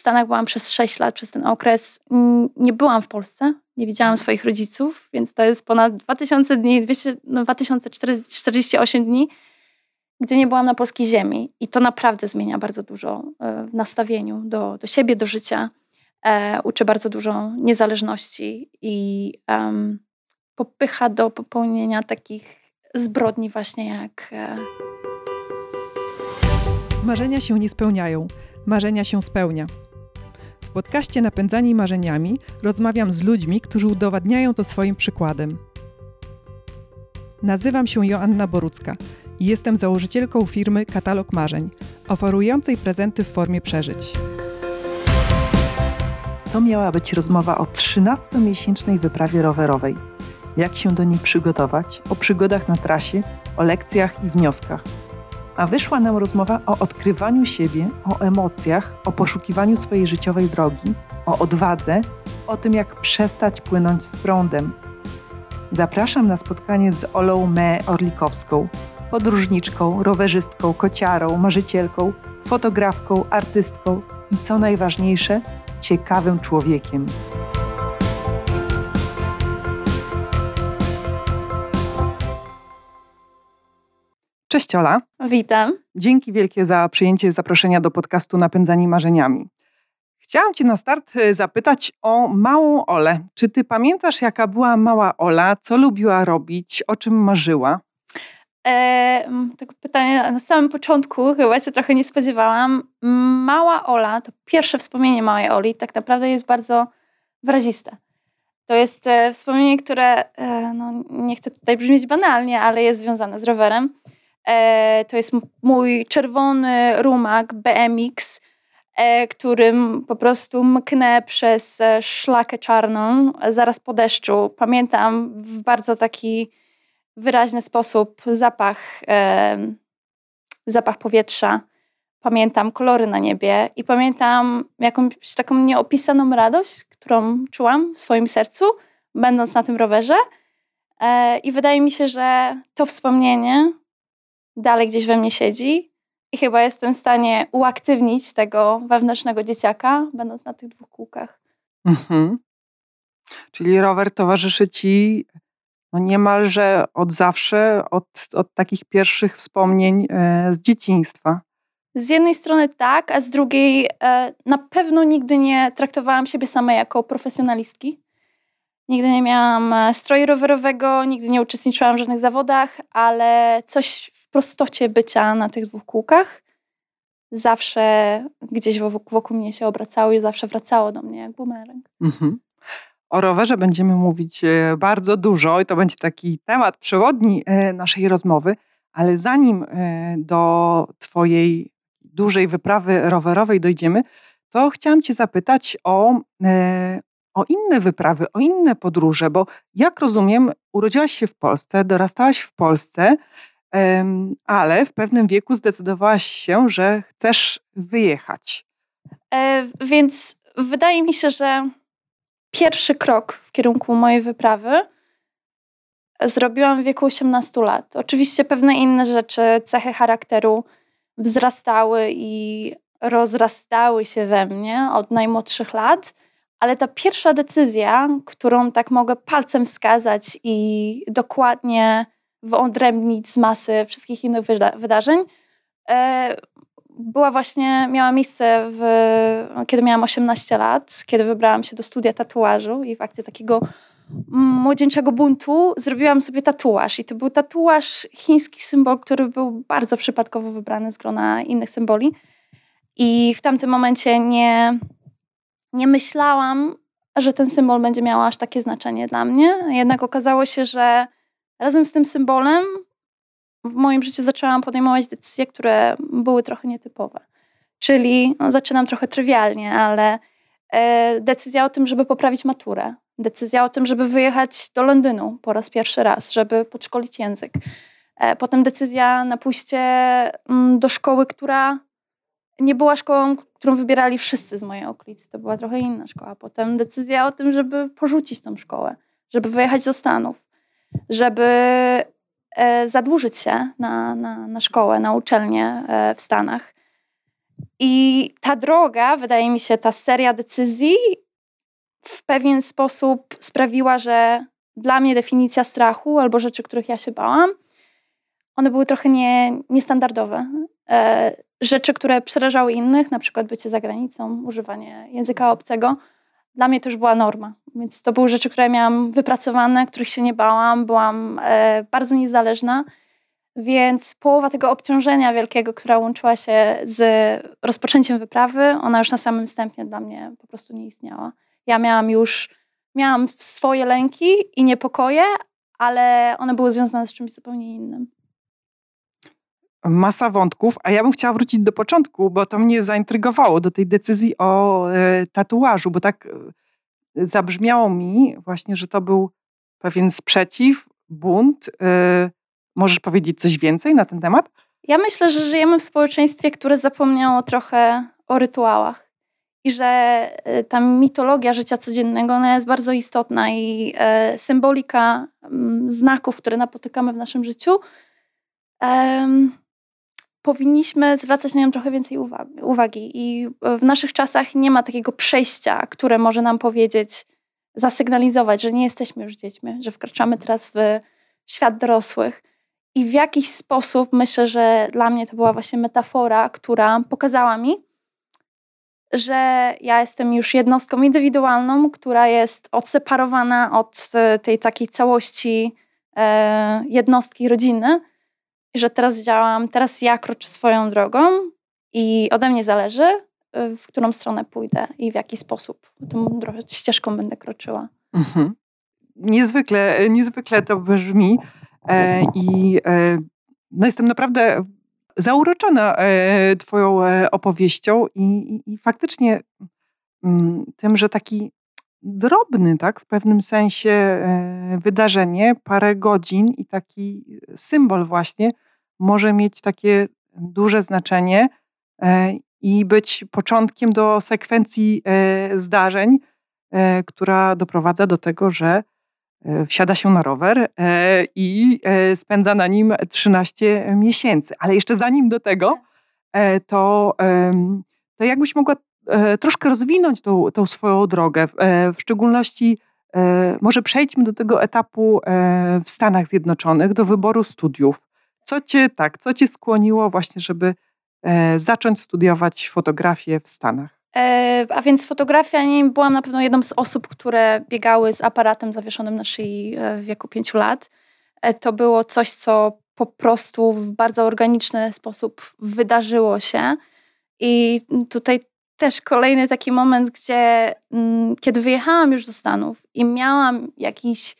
Stanach byłam przez 6 lat, przez ten okres. Nie byłam w Polsce, nie widziałam swoich rodziców, więc to jest ponad 2000 dni, 200, no 2048 dni, gdzie nie byłam na polskiej ziemi. I to naprawdę zmienia bardzo dużo e, w nastawieniu do, do siebie, do życia. E, uczy bardzo dużo niezależności i um, popycha do popełnienia takich zbrodni właśnie jak... E... Marzenia się nie spełniają, marzenia się spełnia. W podcaście Napędzani Marzeniami rozmawiam z ludźmi, którzy udowadniają to swoim przykładem. Nazywam się Joanna Borucka i jestem założycielką firmy Katalog Marzeń, oferującej prezenty w formie przeżyć. To miała być rozmowa o 13-miesięcznej wyprawie rowerowej. Jak się do niej przygotować, o przygodach na trasie, o lekcjach i wnioskach – a wyszła nam rozmowa o odkrywaniu siebie, o emocjach, o poszukiwaniu swojej życiowej drogi, o odwadze, o tym, jak przestać płynąć z prądem. Zapraszam na spotkanie z Olą Me Orlikowską, podróżniczką, rowerzystką, kociarą, marzycielką, fotografką, artystką i co najważniejsze, ciekawym człowiekiem. Cześć Ola. Witam. Dzięki wielkie za przyjęcie zaproszenia do podcastu Napędzani Marzeniami. Chciałam Cię na start e, zapytać o małą Olę. Czy Ty pamiętasz, jaka była mała Ola? Co lubiła robić? O czym marzyła? E, tego pytania na samym początku chyba się trochę nie spodziewałam. Mała Ola, to pierwsze wspomnienie małej Oli, tak naprawdę jest bardzo wyraziste. To jest e, wspomnienie, które, e, no, nie chcę tutaj brzmieć banalnie, ale jest związane z rowerem. E, to jest mój czerwony rumak BMX, e, którym po prostu mknę przez e, szlakę czarną zaraz po deszczu. Pamiętam w bardzo taki wyraźny sposób zapach, zapach powietrza. Pamiętam kolory na niebie i pamiętam jakąś taką nieopisaną radość, którą czułam w swoim sercu, będąc na tym rowerze. I wydaje mi się, że to wspomnienie dalej gdzieś we mnie siedzi i chyba jestem w stanie uaktywnić tego wewnętrznego dzieciaka, będąc na tych dwóch kółkach. Mhm. Czyli rower towarzyszy ci no niemalże od zawsze, od, od takich pierwszych wspomnień e, z dzieciństwa. Z jednej strony tak, a z drugiej e, na pewno nigdy nie traktowałam siebie samej jako profesjonalistki. Nigdy nie miałam e, stroju rowerowego, nigdy nie uczestniczyłam w żadnych zawodach, ale coś w prostocie bycia na tych dwóch kółkach zawsze gdzieś wokół, wokół mnie się obracało i zawsze wracało do mnie jak bumerang. Mhm. O rowerze będziemy mówić e, bardzo dużo i to będzie taki temat przewodni e, naszej rozmowy, ale zanim do Twojej dużej wyprawy rowerowej dojdziemy, to chciałam Cię zapytać o, o inne wyprawy, o inne podróże, bo jak rozumiem, urodziłaś się w Polsce, dorastałaś w Polsce, ale w pewnym wieku zdecydowałaś się, że chcesz wyjechać. E, więc wydaje mi się, że pierwszy krok w kierunku mojej wyprawy zrobiłam w wieku 18 lat. Oczywiście pewne inne rzeczy, cechy charakteru wzrastały i rozrastały się we mnie od najmłodszych lat ale ta pierwsza decyzja, którą tak mogę palcem wskazać i dokładnie wyodrębnić z masy wszystkich innych wyda wydarzeń, e, była właśnie, miała miejsce w, kiedy miałam 18 lat, kiedy wybrałam się do studia tatuażu i w akcie takiego młodzieńczego buntu zrobiłam sobie tatuaż. I to był tatuaż, chiński symbol, który był bardzo przypadkowo wybrany z grona innych symboli. I w tamtym momencie nie, nie myślałam, że ten symbol będzie miał aż takie znaczenie dla mnie. Jednak okazało się, że razem z tym symbolem w moim życiu zaczęłam podejmować decyzje, które były trochę nietypowe. Czyli no, zaczynam trochę trywialnie, ale e, decyzja o tym, żeby poprawić maturę, decyzja o tym, żeby wyjechać do Londynu po raz pierwszy raz, żeby podszkolić język. E, potem decyzja na pójście mm, do szkoły, która nie była szkołą, którą wybierali wszyscy z mojej okolicy. To była trochę inna szkoła. Potem decyzja o tym, żeby porzucić tą szkołę, żeby wyjechać do Stanów, żeby e, zadłużyć się na, na, na szkołę, na uczelnię e, w Stanach. I ta droga, wydaje mi się, ta seria decyzji w pewien sposób sprawiła, że dla mnie definicja strachu albo rzeczy, których ja się bałam, one były trochę nie, niestandardowe. E, rzeczy, które przerażały innych, na przykład bycie za granicą, używanie języka obcego, dla mnie to już była norma. Więc to były rzeczy, które miałam wypracowane, których się nie bałam, byłam e, bardzo niezależna. Więc połowa tego obciążenia wielkiego, która łączyła się z rozpoczęciem wyprawy, ona już na samym wstępie dla mnie po prostu nie istniała. Ja miałam już, miałam swoje lęki i niepokoje, ale one były związane z czymś zupełnie innym masa wątków, a ja bym chciała wrócić do początku, bo to mnie zaintrygowało, do tej decyzji o e, tatuażu, bo tak e, zabrzmiało mi właśnie, że to był pewien sprzeciw, bunt. E, możesz powiedzieć coś więcej na ten temat? Ja myślę, że żyjemy w społeczeństwie, które zapomniało trochę o rytuałach i że ta mitologia życia codziennego ona jest bardzo istotna i symbolika m, znaków, które napotykamy w naszym życiu, powinniśmy zwracać na nią trochę więcej uwagi. I w naszych czasach nie ma takiego przejścia, które może nam powiedzieć, zasygnalizować, że nie jesteśmy już dziećmi, że wkraczamy teraz w świat dorosłych. I w jakiś sposób myślę, że dla mnie to była właśnie metafora, która pokazała mi, że ja jestem już jednostką indywidualną, która jest odseparowana od e, tej takiej całości e, jednostki rodziny że teraz działam, teraz ja kroczę swoją drogą i ode mnie zależy, y, w którą stronę pójdę i w jaki sposób tą ścieżką będę kroczyła. Mhm. Niezwykle, niezwykle to brzmi e, i e, no jestem naprawdę zauroczona e, Twoją e, opowieścią i, i, i faktycznie mm, tym, że taki drobny, tak, w pewnym sensie e, wydarzenie, parę godzin i taki symbol właśnie może mieć takie duże znaczenie e, i być początkiem do sekwencji e, zdarzeń, która doprowadza do tego, że wsiada się na rower i spędza na nim 13 miesięcy. Ale jeszcze zanim do tego, to, to jakbyś mogła troszkę rozwinąć tą, tą swoją drogę. E, w szczególności e, może przejdźmy do tego etapu w Stanach Zjednoczonych, do wyboru studiów. Co cię tak, co cię skłoniło właśnie, żeby zacząć studiować fotografię w Stanach? A więc fotografia nie byłam na pewno jedną z osób, które biegały z aparatem zawieszonym na szyi w wieku pięciu lat. To było coś, co po prostu w bardzo organiczny sposób wydarzyło się. I tutaj też kolejny taki moment, gdzie mm, kiedy wyjechałam już do Stanów i miałam jakiś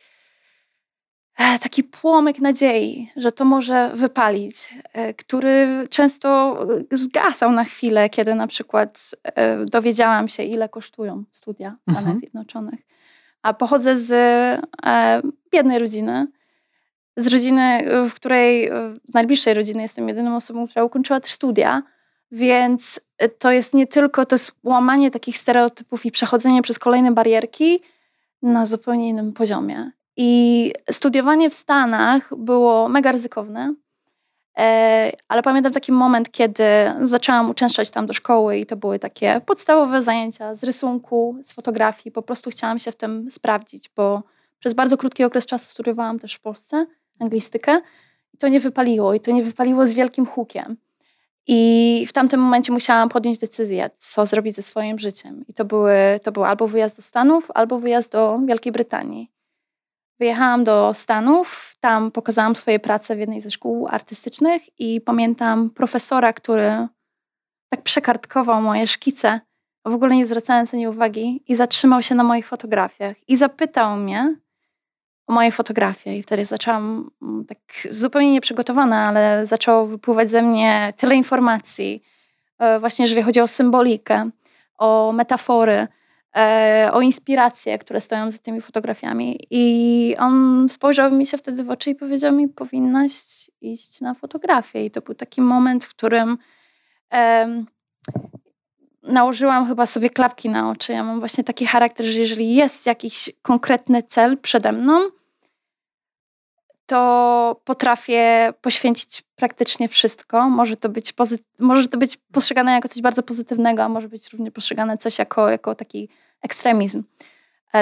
e, taki płomyk nadziei, że to może wypalić, e, który często zgasał na chwilę, kiedy na przykład e, dowiedziałam się, ile kosztują studia w Stanach mhm. Zjednoczonych. A pochodzę z biednej rodziny, z rodziny, w której, z najbliższej rodziny jestem jedyną osobą, która ukończyła też studia, więc y, to jest nie tylko to jest łamanie takich stereotypów i przechodzenie przez kolejne barierki na zupełnie innym poziomie. I studiowanie w Stanach było mega ryzykowne, e, ale pamiętam taki moment, kiedy zaczęłam uczęszczać tam do szkoły i to były takie podstawowe zajęcia z rysunku, z fotografii. Po prostu chciałam się w tym sprawdzić, bo przez bardzo krótki okres czasu studiowałam też w Polsce anglistykę i to nie wypaliło i to nie wypaliło z wielkim hukiem. I w tamtym momencie musiałam podjąć decyzję, co zrobić ze swoim życiem. I to, były, to był albo wyjazd do Stanów, albo wyjazd do Wielkiej Brytanii. Wyjechałam do Stanów, tam pokazałam swoje prace w jednej ze szkół artystycznych i pamiętam profesora, który tak przekartkował moje szkice, w ogóle nie zwracając na nie uwagi, i zatrzymał się na moich fotografiach i zapytał mnie, moje fotografie. I wtedy zaczęłam mm, tak zupełnie nieprzygotowana, ale zaczęło wypływać ze mnie tyle informacji, e, właśnie jeżeli chodzi o symbolikę, o metafory, e, o inspiracje, które stoją za tymi fotografiami. I on spojrzał mi się wtedy w oczy i powiedział mi, powinnaś iść na fotografię. I to był taki moment, w którym nałożyłam chyba sobie klapki na oczy. Ja mam właśnie taki charakter, że jeżeli jest jakiś konkretny cel przede mną, to potrafię poświęcić praktycznie wszystko. Może to być, może to być postrzegane jako coś bardzo pozytywnego, a może być również postrzegane coś jako, jako taki ekstremizm,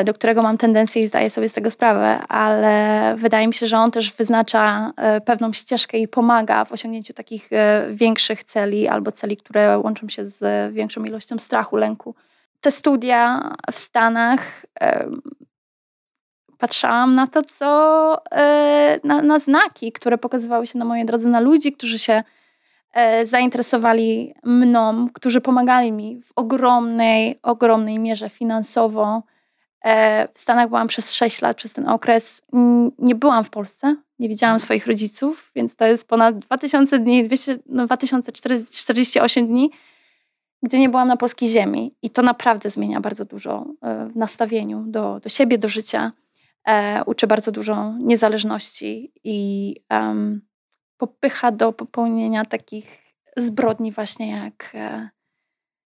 do którego mam tendencję i zdaję sobie z tego sprawę, ale wydaje mi się, że on też wyznacza e, pewną ścieżkę i pomaga w osiągnięciu takich e, większych celi albo celi, które łączą się z większą ilością strachu, lęku. Te studia w Stanach patrzyłam na to, co e, na, na, znaki, które pokazywały się na mojej drodze, na ludzi, którzy się e, zainteresowali mną, którzy pomagali mi w ogromnej, ogromnej mierze finansowo. E, w Stanach byłam przez 6 lat, przez ten okres. Nie byłam w Polsce, nie widziałam swoich rodziców, więc to jest ponad 2000 dni, 200, no 2048 dni, gdzie nie byłam na polskiej ziemi. I to naprawdę zmienia bardzo dużo w nastawieniu do, do siebie, do życia e, uczy bardzo dużo niezależności i um, popycha do popełnienia takich zbrodni właśnie jak e,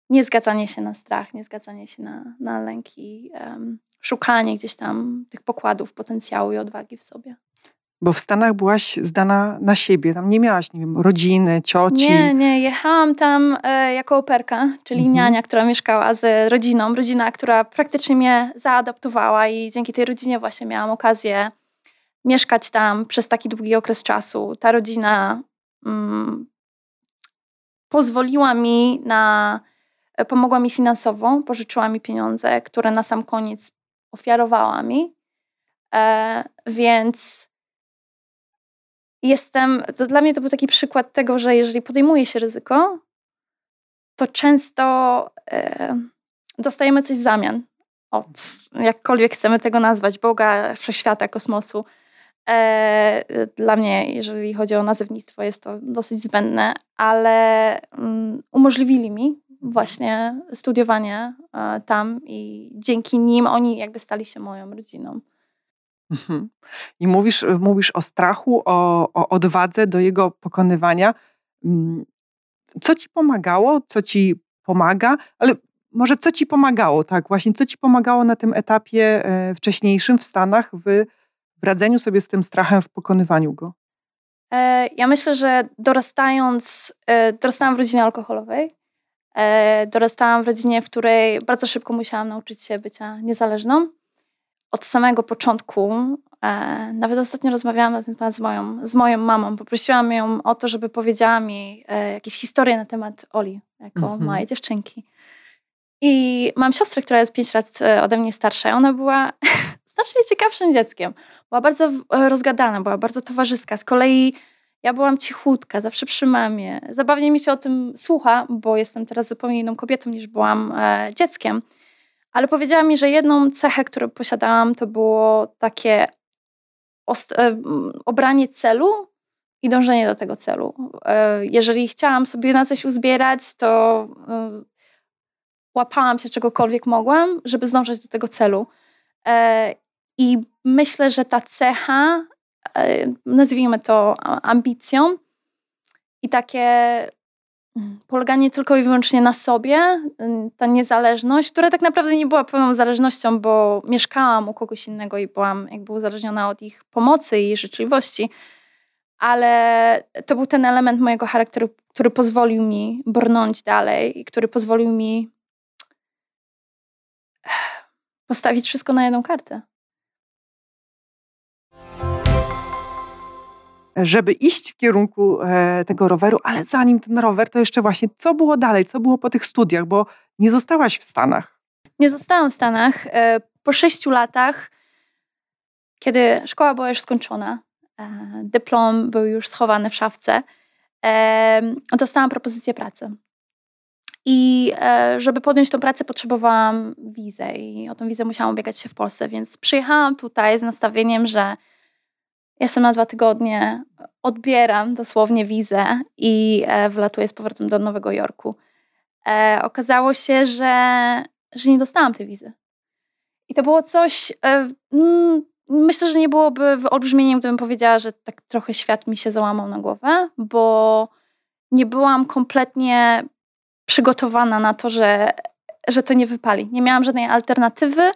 niezgadzanie się na strach, niezgadzanie się na, na lęki, um, szukanie gdzieś tam tych pokładów potencjału i odwagi w sobie. Bo w Stanach byłaś zdana na siebie, tam nie miałaś, nie wiem, rodziny, cioci. Nie, nie, jechałam tam e, jako operka, czyli mhm. niania, która mieszkała z rodziną. Rodzina, która praktycznie mnie zaadoptowała i dzięki tej rodzinie właśnie miałam okazję mieszkać tam przez taki długi okres czasu. Ta rodzina mm, pozwoliła mi na, pomogła mi finansowo, pożyczyła mi pieniądze, które na sam koniec ofiarowała mi. E, więc jestem, to dla mnie to był taki przykład tego, że jeżeli podejmuje się ryzyko, to często e, dostajemy coś w zamian od, jakkolwiek chcemy tego nazwać, Boga, wszechświata, kosmosu. E, dla mnie, jeżeli chodzi o nazewnictwo, jest to dosyć zbędne, ale um, umożliwili mi właśnie studiowanie e, tam i dzięki nim oni jakby stali się moją rodziną. Mhm. I mówisz, mówisz o strachu, o, o odwadze do jego pokonywania. Mm, co ci pomagało, co ci pomaga, ale może co ci pomagało, tak, właśnie co ci pomagało na tym etapie e, wcześniejszym w Stanach w, w radzeniu sobie z tym strachem, w pokonywaniu go? E, ja myślę, że dorastając, dorastałam w rodzinie alkoholowej. Dorastałam w rodzinie, w której bardzo szybko musiałam nauczyć się bycia niezależną od samego początku, e, nawet ostatnio rozmawiałam na ten temat z moją, z moją mamą. Poprosiłam ją o to, żeby powiedziała mi e, jakieś historie na temat Oli, jako mhm. małej dziewczynki. I mam siostrę, która jest 5 lat e, ode mnie starsza. I ona była znacznie ciekawszym dzieckiem. Była bardzo rozgadana, była bardzo towarzyska. Z kolei ja byłam cichutka, zawsze przy mamie. Zabawnie mi się o tym słucha, bo jestem teraz zupełnie inną kobietą niż byłam dzieckiem. Ale powiedziała mi, że jedną cechę, którą posiadałam, to było takie e, obranie celu i dążenie do tego celu. E, jeżeli chciałam sobie na coś uzbierać, to e, łapałam się czegokolwiek mogłam, żeby zdążyć do tego celu. I myślę, że ta cecha, nazwijmy to ambicją i takie Mm, poleganie tylko i wyłącznie na sobie, ta niezależność, która tak naprawdę nie była pełną zależnością, bo mieszkałam u kogoś innego i byłam jakby uzależniona od ich pomocy i życzliwości, ale to był ten element mojego charakteru, który pozwolił mi brnąć dalej i który pozwolił mi postawić wszystko na jedną kartę. Żeby iść w kierunku e, tego roweru, ale zanim ten rower, to jeszcze właśnie, co było dalej, co było po tych studiach, bo nie zostałaś w Stanach. Nie zostałam w Stanach. E, po sześciu latach, kiedy szkoła była już skończona, e, dyplom był już schowany w szafce, dostałam propozycję pracy. I żeby podjąć tą pracę, potrzebowałam wizę i o tą wizę musiałam ubiegać się w Polsce, więc przyjechałam tutaj z nastawieniem, że Jestem na dwa tygodnie, odbieram dosłownie wizę i e, wlatuję z powrotem do Nowego Jorku. E, okazało się, że, że nie dostałam tej wizy. I to było coś, e, mm, myślę, że nie byłoby wyolbrzymieniem, gdybym powiedziała, że tak trochę świat mi się załamał na głowę, bo nie byłam kompletnie przygotowana na to, że, że to nie wypali. Nie miałam żadnej alternatywy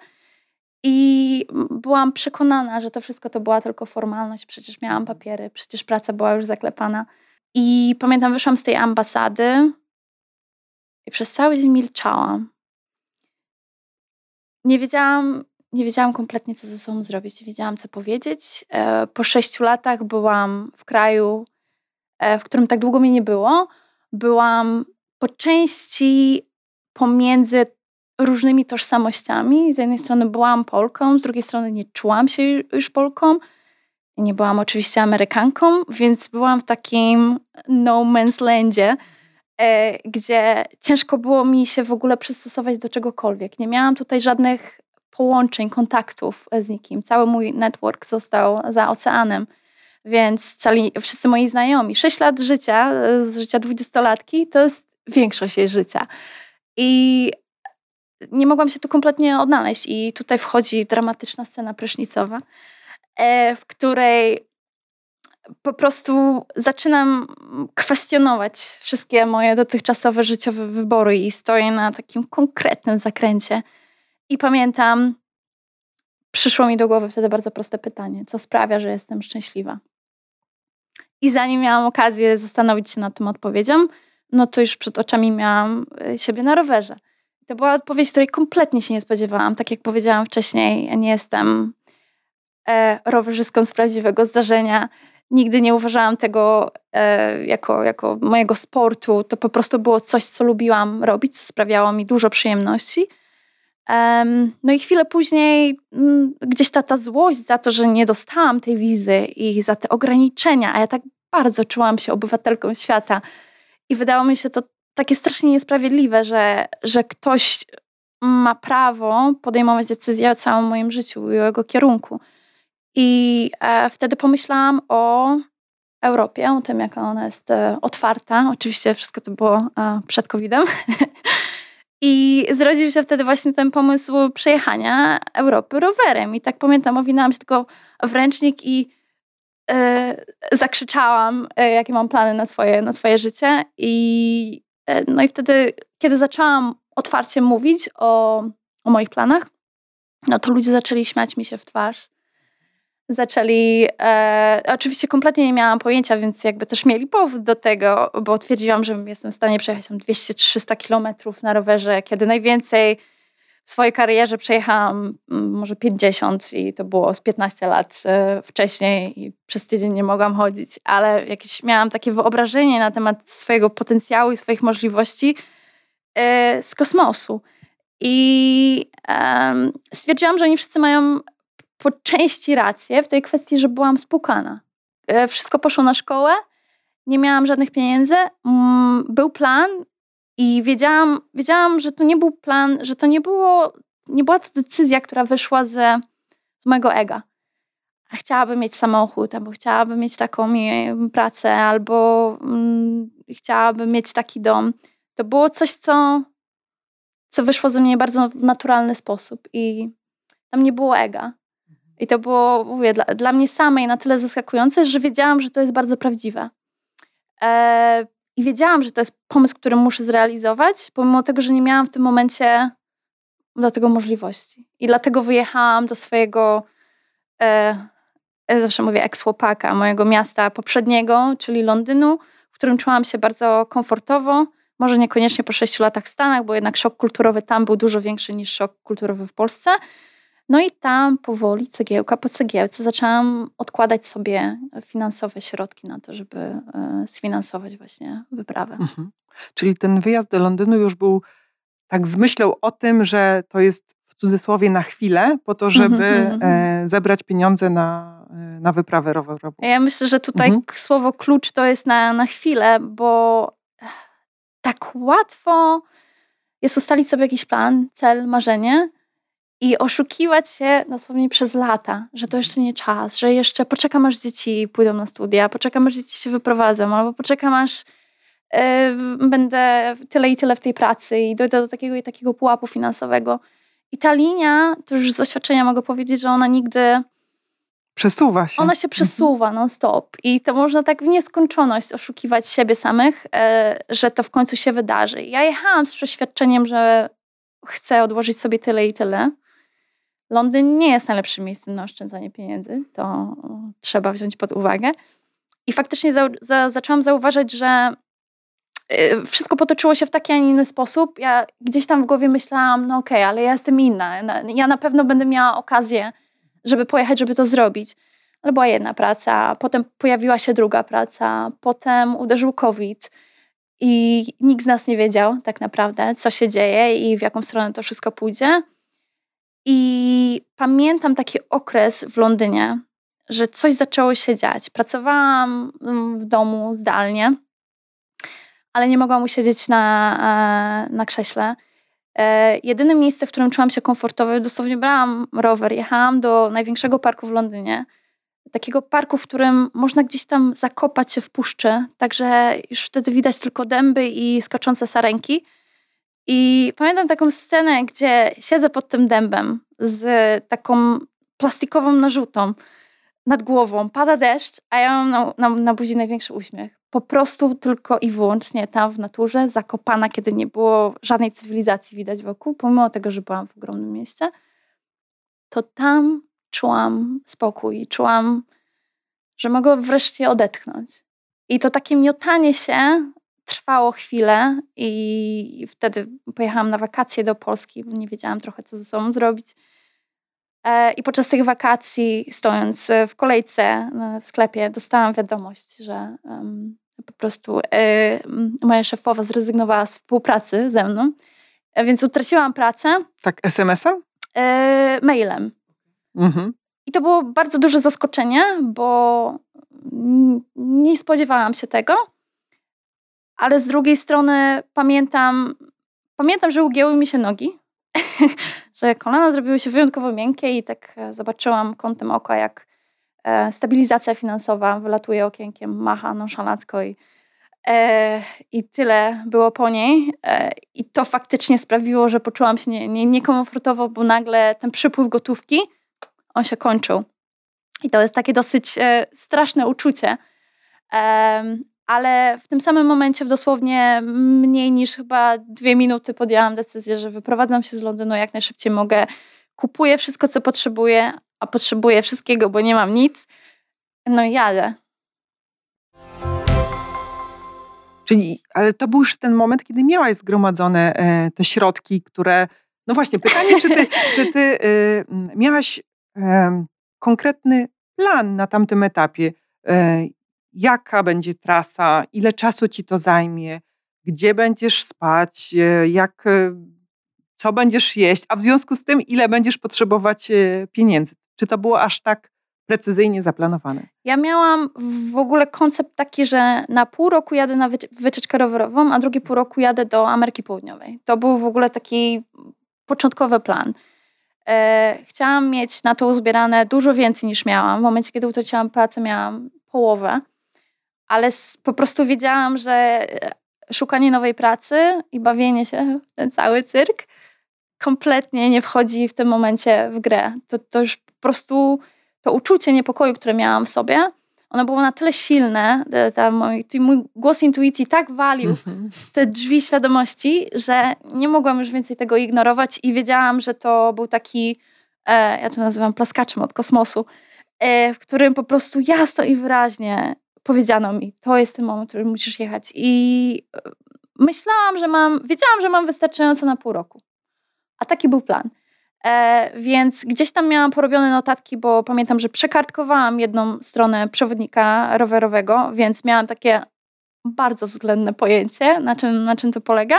I byłam przekonana, że to wszystko to była tylko formalność. Przecież miałam papiery, przecież praca była już zaklepana. I pamiętam, wyszłam z tej ambasady i przez cały dzień milczałam. Nie wiedziałam, nie wiedziałam kompletnie, co ze sobą zrobić. Nie wiedziałam, co powiedzieć. E, po sześciu latach byłam w kraju, e, w którym tak długo mnie nie było. Byłam po części pomiędzy różnymi tożsamościami. Z jednej strony byłam Polką, z drugiej strony nie czułam się już Polką. Nie byłam oczywiście Amerykanką, więc byłam w takim no man's landzie, e, gdzie ciężko było mi się w ogóle przystosować do czegokolwiek. Nie miałam tutaj żadnych połączeń, kontaktów z nikim. Cały mój network został za oceanem, więc cali, wszyscy moi znajomi. Sześć lat życia, z życia dwudziestolatki, to jest większość jej życia. I nie mogłam się tu kompletnie odnaleźć. I tutaj wchodzi dramatyczna scena prysznicowa, e, w której po prostu zaczynam kwestionować wszystkie moje dotychczasowe życiowe wybory i stoję na takim konkretnym zakręcie. I pamiętam, przyszło mi do głowy wtedy bardzo proste pytanie: co sprawia, że jestem szczęśliwa? I zanim miałam okazję zastanowić się nad tym odpowiedzią, no to już przed oczami miałam e, siebie na rowerze. To była odpowiedź, której kompletnie się nie spodziewałam. Tak jak powiedziałam wcześniej, nie jestem e, rowerzystką z prawdziwego zdarzenia. Nigdy nie uważałam tego e, jako, jako mojego sportu. To po prostu było coś, co lubiłam robić, co sprawiało mi dużo przyjemności. No i chwilę później mm, gdzieś ta, ta złość za to, że nie dostałam tej wizy i za te ograniczenia, a ja tak bardzo czułam się obywatelką świata. I wydało mi się to takie strasznie niesprawiedliwe, że, że ktoś ma prawo podejmować decyzje o całym moim życiu i o jego kierunku. I e, wtedy pomyślałam o Europie, o tym, jaka ona jest e, otwarta. Oczywiście wszystko to było e, przed COVID-em. I zrodził się wtedy właśnie ten pomysł przejechania Europy rowerem. I tak pamiętam, owinęłam się tylko w ręcznik i e, zakrzyczałam, e, jakie mam plany na swoje, na swoje życie. I, no i wtedy, kiedy zaczęłam otwarcie mówić o, o moich planach, no to ludzie zaczęli śmiać mi się w twarz zaczęli. E, oczywiście kompletnie nie miałam pojęcia, więc jakby też mieli powód do tego, bo twierdziłam, że jestem w stanie przejechać 200-300 kilometrów na rowerze, kiedy najwięcej w swojej karierze przejechałam mm, może 50 i to było z 15 lat e, wcześniej i przez tydzień nie mogłam chodzić, ale jakieś miałam takie wyobrażenie na temat swojego potencjału i swoich możliwości e, z kosmosu. I stwierdziłam, że oni wszyscy mają po części rację w tej kwestii, że byłam spukana. E, wszystko poszło na szkołę, nie miałam żadnych pieniędzy, mm, był plan i wiedziałam, wiedziałam, że to nie był plan, że to nie było, nie była to decyzja, która wyszła z, z mojego ega. Chciałabym mieć samochód, albo chciałabym mieć taką pracę, albo mm, chciałabym mieć taki dom. To było coś, co, co wyszło ze mnie w bardzo naturalny sposób i tam nie było ega. I to było, mówię, dla, dla mnie samej na tyle zaskakujące, że wiedziałam, że to jest bardzo prawdziwe. E, I wiedziałam, że to jest pomysł, który muszę zrealizować, pomimo tego, że nie miałam w tym momencie do tego możliwości. I dlatego wyjechałam do swojego, e, ja zawsze mówię, eks-chłopaka, mojego miasta poprzedniego, czyli Londynu, w którym czułam się bardzo komfortowo. Może niekoniecznie po sześciu latach w Stanach, bo jednak szok kulturowy tam był dużo większy niż szok kulturowy w Polsce. No i tam powoli, cegiełka po cegiełce, zaczęłam odkładać sobie finansowe środki na to, żeby e, sfinansować właśnie wyprawę. Mhm. Czyli ten wyjazd do Londynu już był tak z myślą o tym, że to jest w cudzysłowie na chwilę, po to, mhm, żeby mhm, mhm. zebrać pieniądze na, e, na wyprawę rowerową. Ja myślę, że tutaj mhm. słowo klucz to jest na, na chwilę, bo tak łatwo jest ustalić sobie jakiś plan, cel, marzenie, i oszukiwać się dosłownie przez lata, że to jeszcze nie czas, że jeszcze poczekam aż dzieci pójdą na studia, poczekam aż dzieci się wyprowadzą, albo poczekam aż yy, będę tyle i tyle w tej pracy i dojdę do takiego i takiego pułapu finansowego. I ta linia, to już z doświadczenia mogę powiedzieć, że ona nigdy... Przesuwa się. Ona się przesuwa non-stop. I to można tak w nieskończoność oszukiwać siebie samych, yy, że to w końcu się wydarzy. Ja jechałam z przeświadczeniem, że chcę odłożyć sobie tyle i tyle Londyn nie jest najlepszym miejscem na oszczędzanie pieniędzy, to trzeba wziąć pod uwagę. I faktycznie za, za, zaczęłam zauważać, że y, wszystko potoczyło się w taki, a nie inny sposób. Ja gdzieś tam w głowie myślałam, no okej, okay, ale ja jestem inna. Ja na pewno będę miała okazję, żeby pojechać, żeby to zrobić. Ale była jedna praca, potem pojawiła się druga praca, potem uderzył COVID i nikt z nas nie wiedział tak naprawdę, co się dzieje i w jaką stronę to wszystko pójdzie. I pamiętam taki okres w Londynie, że coś zaczęło się dziać. Pracowałam mm, w domu zdalnie, ale nie mogłam usiedzieć na, e, na krześle. E, jedyne miejsce, w którym czułam się komfortowo, dosłownie brałam rower, jechałam do największego parku w Londynie. Takiego parku, w którym można gdzieś tam zakopać się w puszczy, także już wtedy widać tylko dęby i skoczące sarenki. I pamiętam taką scenę, gdzie siedzę pod tym dębem z taką plastikową narzutą nad głową, pada deszcz, a ja mam na, na, na buzi największy uśmiech. Po prostu tylko i wyłącznie tam w naturze, zakopana, kiedy nie było żadnej cywilizacji widać wokół, pomimo tego, że byłam w ogromnym mieście, to tam czułam spokój, czułam, że mogę wreszcie odetchnąć. I to takie miotanie się trwało chwilę i wtedy pojechałam na wakacje do Polski, bo nie wiedziałam trochę, co ze sobą zrobić. E, I podczas tych wakacji, stojąc w kolejce e, w sklepie, dostałam wiadomość, że po prostu e, moja szefowa zrezygnowała z współpracy ze mną, więc utraciłam pracę. Tak, SMS-em? Mailem. Mhm. I to było bardzo duże zaskoczenie, bo nie spodziewałam się tego ale z drugiej strony pamiętam, pamiętam, że ugięły mi się nogi, że kolana zrobiły się wyjątkowo miękkie i tak e, zobaczyłam kątem oka, jak e, stabilizacja finansowa wylatuje okienkiem, macha nonszalancko i, e, i tyle było po niej. I to faktycznie sprawiło, że poczułam się nie, nie, niekomfortowo, bo nagle ten przypływ gotówki, on się kończył. I to jest takie dosyć straszne uczucie ale w tym samym momencie, w dosłownie mniej niż chyba dwie minuty, podjęłam decyzję, że wyprowadzam się z Londynu jak najszybciej mogę. Kupuję wszystko, co potrzebuję, a potrzebuję wszystkiego, bo nie mam nic. No i jadę. Czyli, ale to był już ten moment, kiedy miałaś zgromadzone e, te środki, które. No właśnie, pytanie, czy ty, czy ty e, miałaś e, konkretny plan na tamtym etapie? Jaka będzie trasa, ile czasu ci to zajmie, gdzie będziesz spać, e, jak, e, co będziesz jeść, a w związku z tym, ile będziesz potrzebować e, pieniędzy. Czy to było aż tak precyzyjnie zaplanowane? Ja miałam w ogóle koncept taki, że na pół roku jadę na wycieczkę rowerową, a drugi pół roku jadę do Ameryki Południowej. To był w ogóle taki początkowy plan. Chciałam mieć na to uzbierane dużo więcej niż miałam. W momencie, kiedy utraciłam pracę, miałam połowę ale po prostu wiedziałam, że e, szukanie nowej pracy i bawienie się w ten cały cyrk kompletnie nie wchodzi w tym momencie w grę. To, to już po prostu to uczucie niepokoju, które miałam w sobie, ono było na tyle silne, ta mój, mój głos intuicji tak walił w te drzwi świadomości, że nie mogłam już więcej tego ignorować i wiedziałam, że to był taki, e, ja to nazywam plaskaczem od kosmosu, e, w którym po prostu jasno i wyraźnie powiedziano mi, to jest ten moment, w którym musisz jechać. I e, myślałam, że mam, wiedziałam, że mam wystarczająco na pół roku. A taki był plan. E, więc gdzieś tam miałam porobione notatki, bo pamiętam, że przekartkowałam jedną stronę przewodnika rowerowego, więc miałam takie bardzo względne pojęcie, na czym, na czym to polega.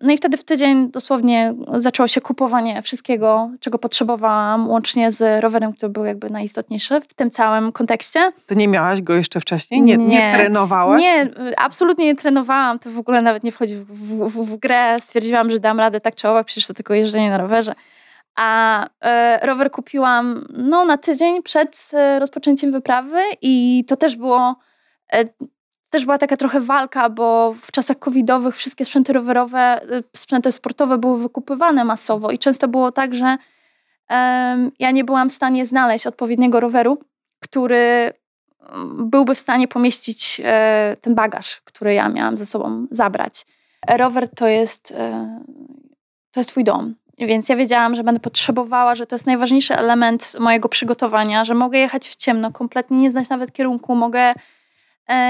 No i wtedy w tydzień dosłownie zaczęło się kupowanie wszystkiego, czego potrzebowałam, łącznie z rowerem, który był jakby najistotniejszy w tym całym kontekście. To nie miałaś go jeszcze wcześniej? Nie, nie, nie trenowałaś? Nie, absolutnie nie trenowałam. To w ogóle nawet nie wchodzi w, w, w grę. Stwierdziłam, że dam radę tak czy owak, przecież to tylko jeżdżenie na rowerze. A e, rower kupiłam no, na tydzień przed e, rozpoczęciem wyprawy i to też było e, też była taka trochę walka, bo w czasach covidowych wszystkie sprzęty rowerowe, y, sprzęty sportowe były wykupywane masowo i często było tak, że um, ja nie byłam w stanie znaleźć odpowiedniego roweru, który mm, byłby w stanie pomieścić e, ten bagaż, który ja miałam ze sobą zabrać. Rower to jest, e, to jest twój dom. więc ja wiedziałam, że będę potrzebowała, że to jest najważniejszy element mojego przygotowania, że mogę jechać w ciemno, kompletnie nie znać nawet kierunku, mogę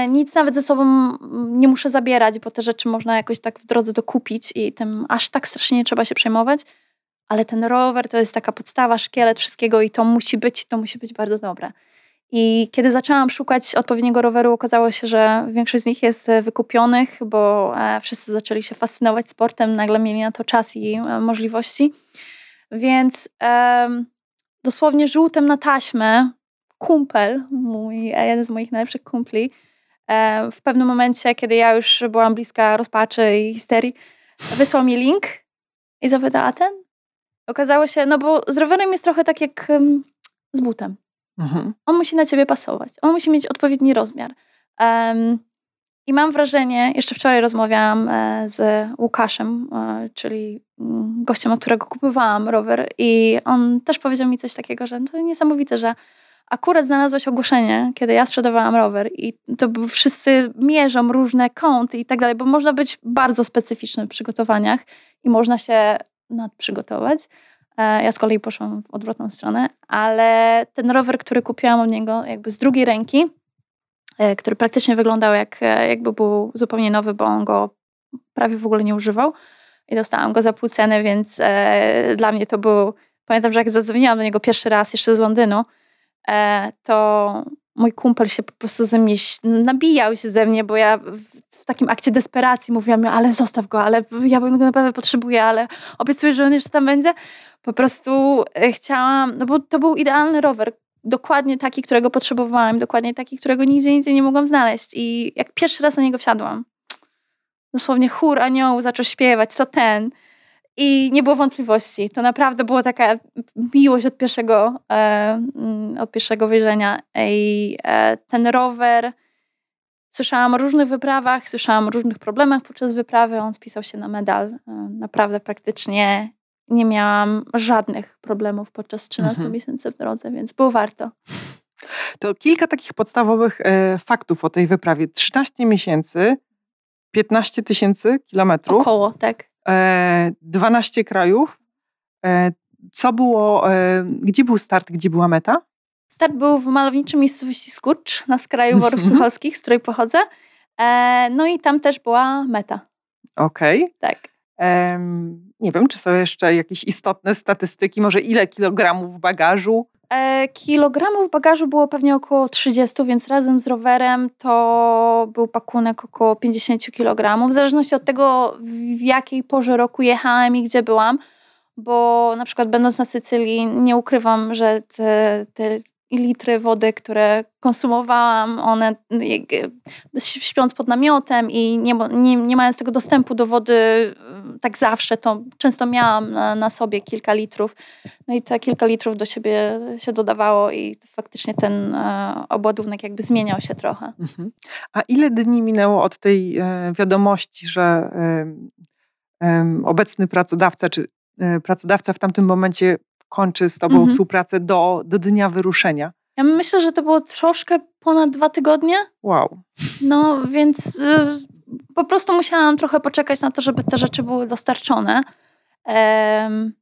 nic nawet ze sobą nie muszę zabierać, bo te rzeczy można jakoś tak w drodze dokupić i tym aż tak strasznie nie trzeba się przejmować. Ale ten rower to jest taka podstawa, szkielet wszystkiego i to musi być, to musi być bardzo dobre. I kiedy zaczęłam szukać odpowiedniego roweru, okazało się, że większość z nich jest e, wykupionych, bo e, wszyscy zaczęli się fascynować sportem, nagle mieli na to czas i e, możliwości. Więc dosłownie żółtem na taśmę kumpel, mój, jeden z moich najlepszych kumpli, w pewnym momencie, kiedy ja już byłam bliska rozpaczy i histerii, wysłał mi link i zapytał, a ten? Okazało się, no bo z rowerem jest trochę tak jak z butem. Mhm. On musi na ciebie pasować. On musi mieć odpowiedni rozmiar. Um, I mam wrażenie, jeszcze wczoraj rozmawiałam e, z Łukaszem, e, czyli mm, gościem, od którego kupowałam rower, i on też powiedział mi coś takiego, że to niesamowite, że akurat znalazłaś ogłoszenie, kiedy ja sprzedawałam rower i to wszyscy mierzą różne kąty i tak dalej, bo można być bardzo specyficznym w przygotowaniach i można się nadprzygotować. E, ja z kolei poszłam w odwrotną stronę, ale ten rower, który kupiłam od niego jakby z drugiej ręki, e, który praktycznie wyglądał jak, e, jakby był zupełnie nowy, bo on go prawie w ogóle nie używał i dostałam go za pół ceny, więc dla mnie to był, pamiętam, że jak zadzwoniłam do niego pierwszy raz jeszcze z Londynu, to mój kumpel się po prostu ze mnie, nabijał się ze mnie, bo ja w takim akcie desperacji mówiłam, ale zostaw go, ale ja go naprawdę potrzebuję, ale obiecuję, że on jeszcze tam będzie. Po prostu e, chciałam, no bo to był idealny rower, dokładnie taki, którego potrzebowałam, dokładnie taki, którego nigdzie indziej nie mogłam znaleźć. I jak pierwszy raz na niego wsiadłam, dosłownie chór aniołu zaczął śpiewać, co ten. I nie było wątpliwości. To naprawdę była taka miłość od pierwszego, e, mm, od pierwszego wejrzenia. I e, ten rower, słyszałam o różnych wyprawach, słyszałam o różnych problemach podczas wyprawy. On spisał się na medal. E, naprawdę praktycznie nie miałam żadnych problemów podczas 13 mhm. miesięcy w drodze, więc było warto. To kilka takich podstawowych e, faktów o tej wyprawie. 13 miesięcy, 15 tysięcy kilometrów. Około, tak. E, 12 krajów. E, co było, e, gdzie był start, gdzie była meta? Start był w malowniczej miejscowości Skurcz na skraju Worów mhm. Tucholskich, z której pochodzę. E, no i tam też była meta. Okej. Okay. Tak. Nie wiem, czy są jeszcze jakieś istotne statystyki, może ile kilogramów bagażu? E, kilogramów bagażu było pewnie około 30, więc razem z rowerem to był pakunek około 50 kg, w zależności od tego, w jakiej porze roku jechałem i gdzie byłam bo na przykład będąc na Sycylii nie ukrywam, że te, te litry wody, które konsumowałam, one śpiąc pod namiotem i nie, nie, nie mając tego dostępu do wody tak zawsze, to często miałam na, na, sobie kilka litrów. No i te kilka litrów do siebie się dodawało i faktycznie ten e, obładunek jakby zmieniał się trochę. Mhm. A ile dni minęło od tej e, wiadomości, że obecny pracodawca czy e, pracodawca w tamtym momencie kończy z tobą mhm. współpracę do, do dnia wyruszenia? Ja myślę, że to było troszkę ponad dwa tygodnie. Wow. No więc y, po prostu musiałam trochę poczekać na to, żeby te rzeczy były dostarczone. Um,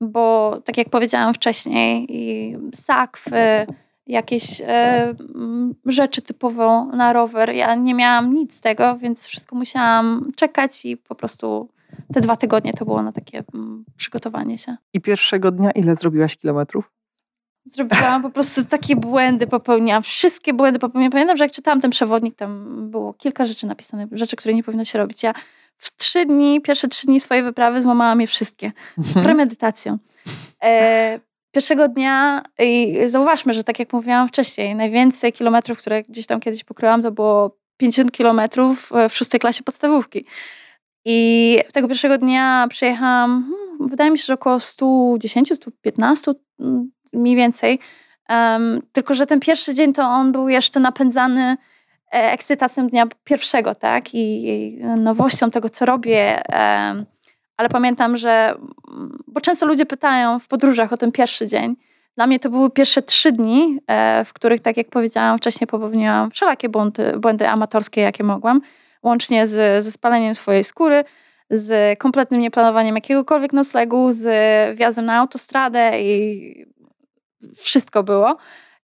bo tak jak powiedziałam wcześniej, sakwy, jakieś e, rzeczy typowo na rower, ja nie miałam nic z tego, więc wszystko musiałam czekać i po prostu te dwa tygodnie to było na takie mm, przygotowanie się. I pierwszego dnia ile zrobiłaś kilometrów? Zrobiłam po prostu takie błędy, popełniałam wszystkie błędy popełniałam. Pamiętam, że jak czytałam ten przewodnik, tam było kilka rzeczy napisane, rzeczy, które nie powinno się robić. Ja w trzy dni, pierwsze trzy dni swojej wyprawy złamałam je wszystkie. Z mhm. premedytacją. E, pierwszego dnia i zauważmy, że tak jak mówiłam wcześniej, najwięcej kilometrów, które gdzieś tam kiedyś pokryłam, to było 50 kilometrów w szóstej klasie podstawówki. I tego pierwszego dnia przejechałam, hmm, wydaje mi się, że około 110, 115 mm, mniej więcej. Um, tylko, że ten pierwszy dzień to on był jeszcze napędzany e, ekscytacją dnia pierwszego, tak? I, i nowością tego, co robię. Um, ale pamiętam, że, bo często ludzie pytają w podróżach o ten pierwszy dzień. Dla mnie to były pierwsze trzy dni, e, w których, tak jak powiedziałam wcześniej, popełniłam wszelakie błędy, błędy amatorskie, jakie mogłam łącznie z, ze spaleniem swojej skóry, z kompletnym nieplanowaniem jakiegokolwiek noclegu, z wjazdem na autostradę i wszystko było.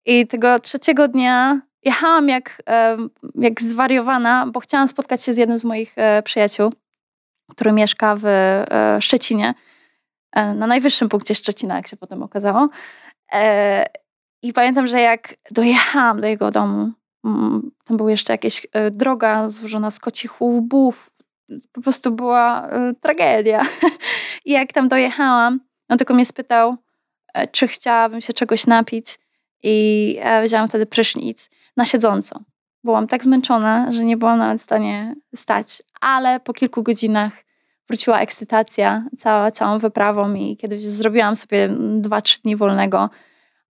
I tego trzeciego dnia jechałam jak, jak zwariowana, bo chciałam spotkać się z jednym z moich e, przyjaciół, który mieszka w e, Szczecinie, e, na najwyższym punkcie Szczecina, jak się potem okazało. I pamiętam, że jak dojechałam do jego domu, tam była jeszcze jakaś droga złożona z kocich łbów, po prostu była tragedia. I jak tam dojechałam, on tylko mnie spytał, czy chciałabym się czegoś napić i wzięłam wtedy prysznic na siedząco. Byłam tak zmęczona, że nie byłam nawet w stanie stać, ale po kilku godzinach wróciła ekscytacja cała, całą wyprawą i kiedy zrobiłam sobie 2-3 dni wolnego,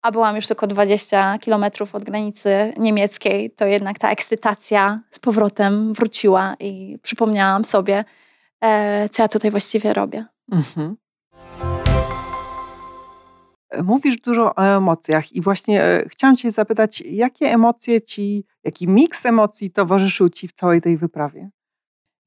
a byłam już tylko 20 kilometrów od granicy niemieckiej, to jednak ta ekscytacja z powrotem wróciła i przypomniałam sobie, e, co ja tutaj właściwie robię. Mhm. Mówisz dużo o emocjach i właśnie e, chciałam Cię zapytać, jakie emocje Ci, jaki miks emocji towarzyszył Ci w całej tej wyprawie?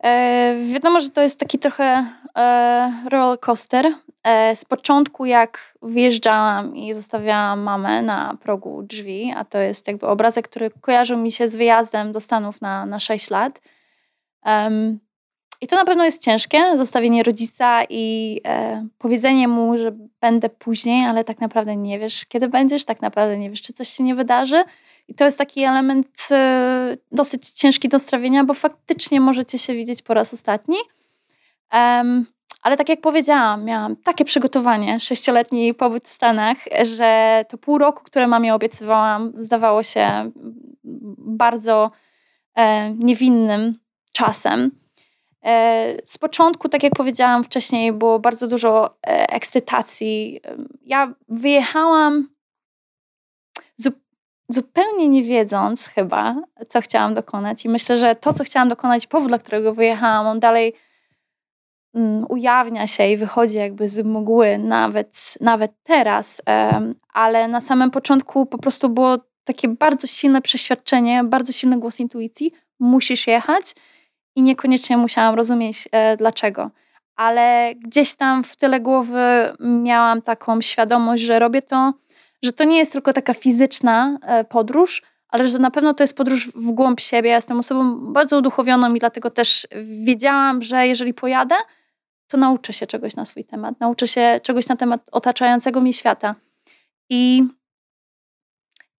E, wiadomo, że to jest taki trochę e, roller coaster. E, z początku, jak wjeżdżałam i zostawiałam mamę na progu drzwi, a to jest jakby obrazek, który kojarzył mi się z wyjazdem do Stanów na, na 6 lat. I to na pewno jest ciężkie, zostawienie rodzica i e, powiedzenie mu, że będę później, ale tak naprawdę nie wiesz, kiedy będziesz, tak naprawdę nie wiesz, czy coś się nie wydarzy. I to jest taki element e, dosyć ciężki do strawienia, bo faktycznie możecie się widzieć po raz ostatni. Um, ale tak jak powiedziałam, miałam takie przygotowanie, sześcioletni pobyt w Stanach, że to pół roku, które mamie obiecywałam, zdawało się bardzo e, niewinnym czasem. E, z początku, tak jak powiedziałam wcześniej, było bardzo dużo e, ekscytacji. Ja wyjechałam zupełnie nie wiedząc chyba, co chciałam dokonać. I myślę, że to, co chciałam dokonać, powód, dla którego wyjechałam, on dalej mm, ujawnia się i wychodzi jakby z mgły, nawet, nawet teraz. Ale na samym początku po prostu było takie bardzo silne przeświadczenie, bardzo silny głos intuicji. Musisz jechać i niekoniecznie musiałam rozumieć e, dlaczego. Ale gdzieś tam w tyle głowy miałam taką świadomość, że robię to, że to nie jest tylko taka fizyczna e, podróż, ale że na pewno to jest podróż w głąb siebie. Ja jestem osobą bardzo uduchowioną i dlatego też wiedziałam, że jeżeli pojadę, to nauczę się czegoś na swój temat, nauczę się czegoś na temat otaczającego mnie świata. I,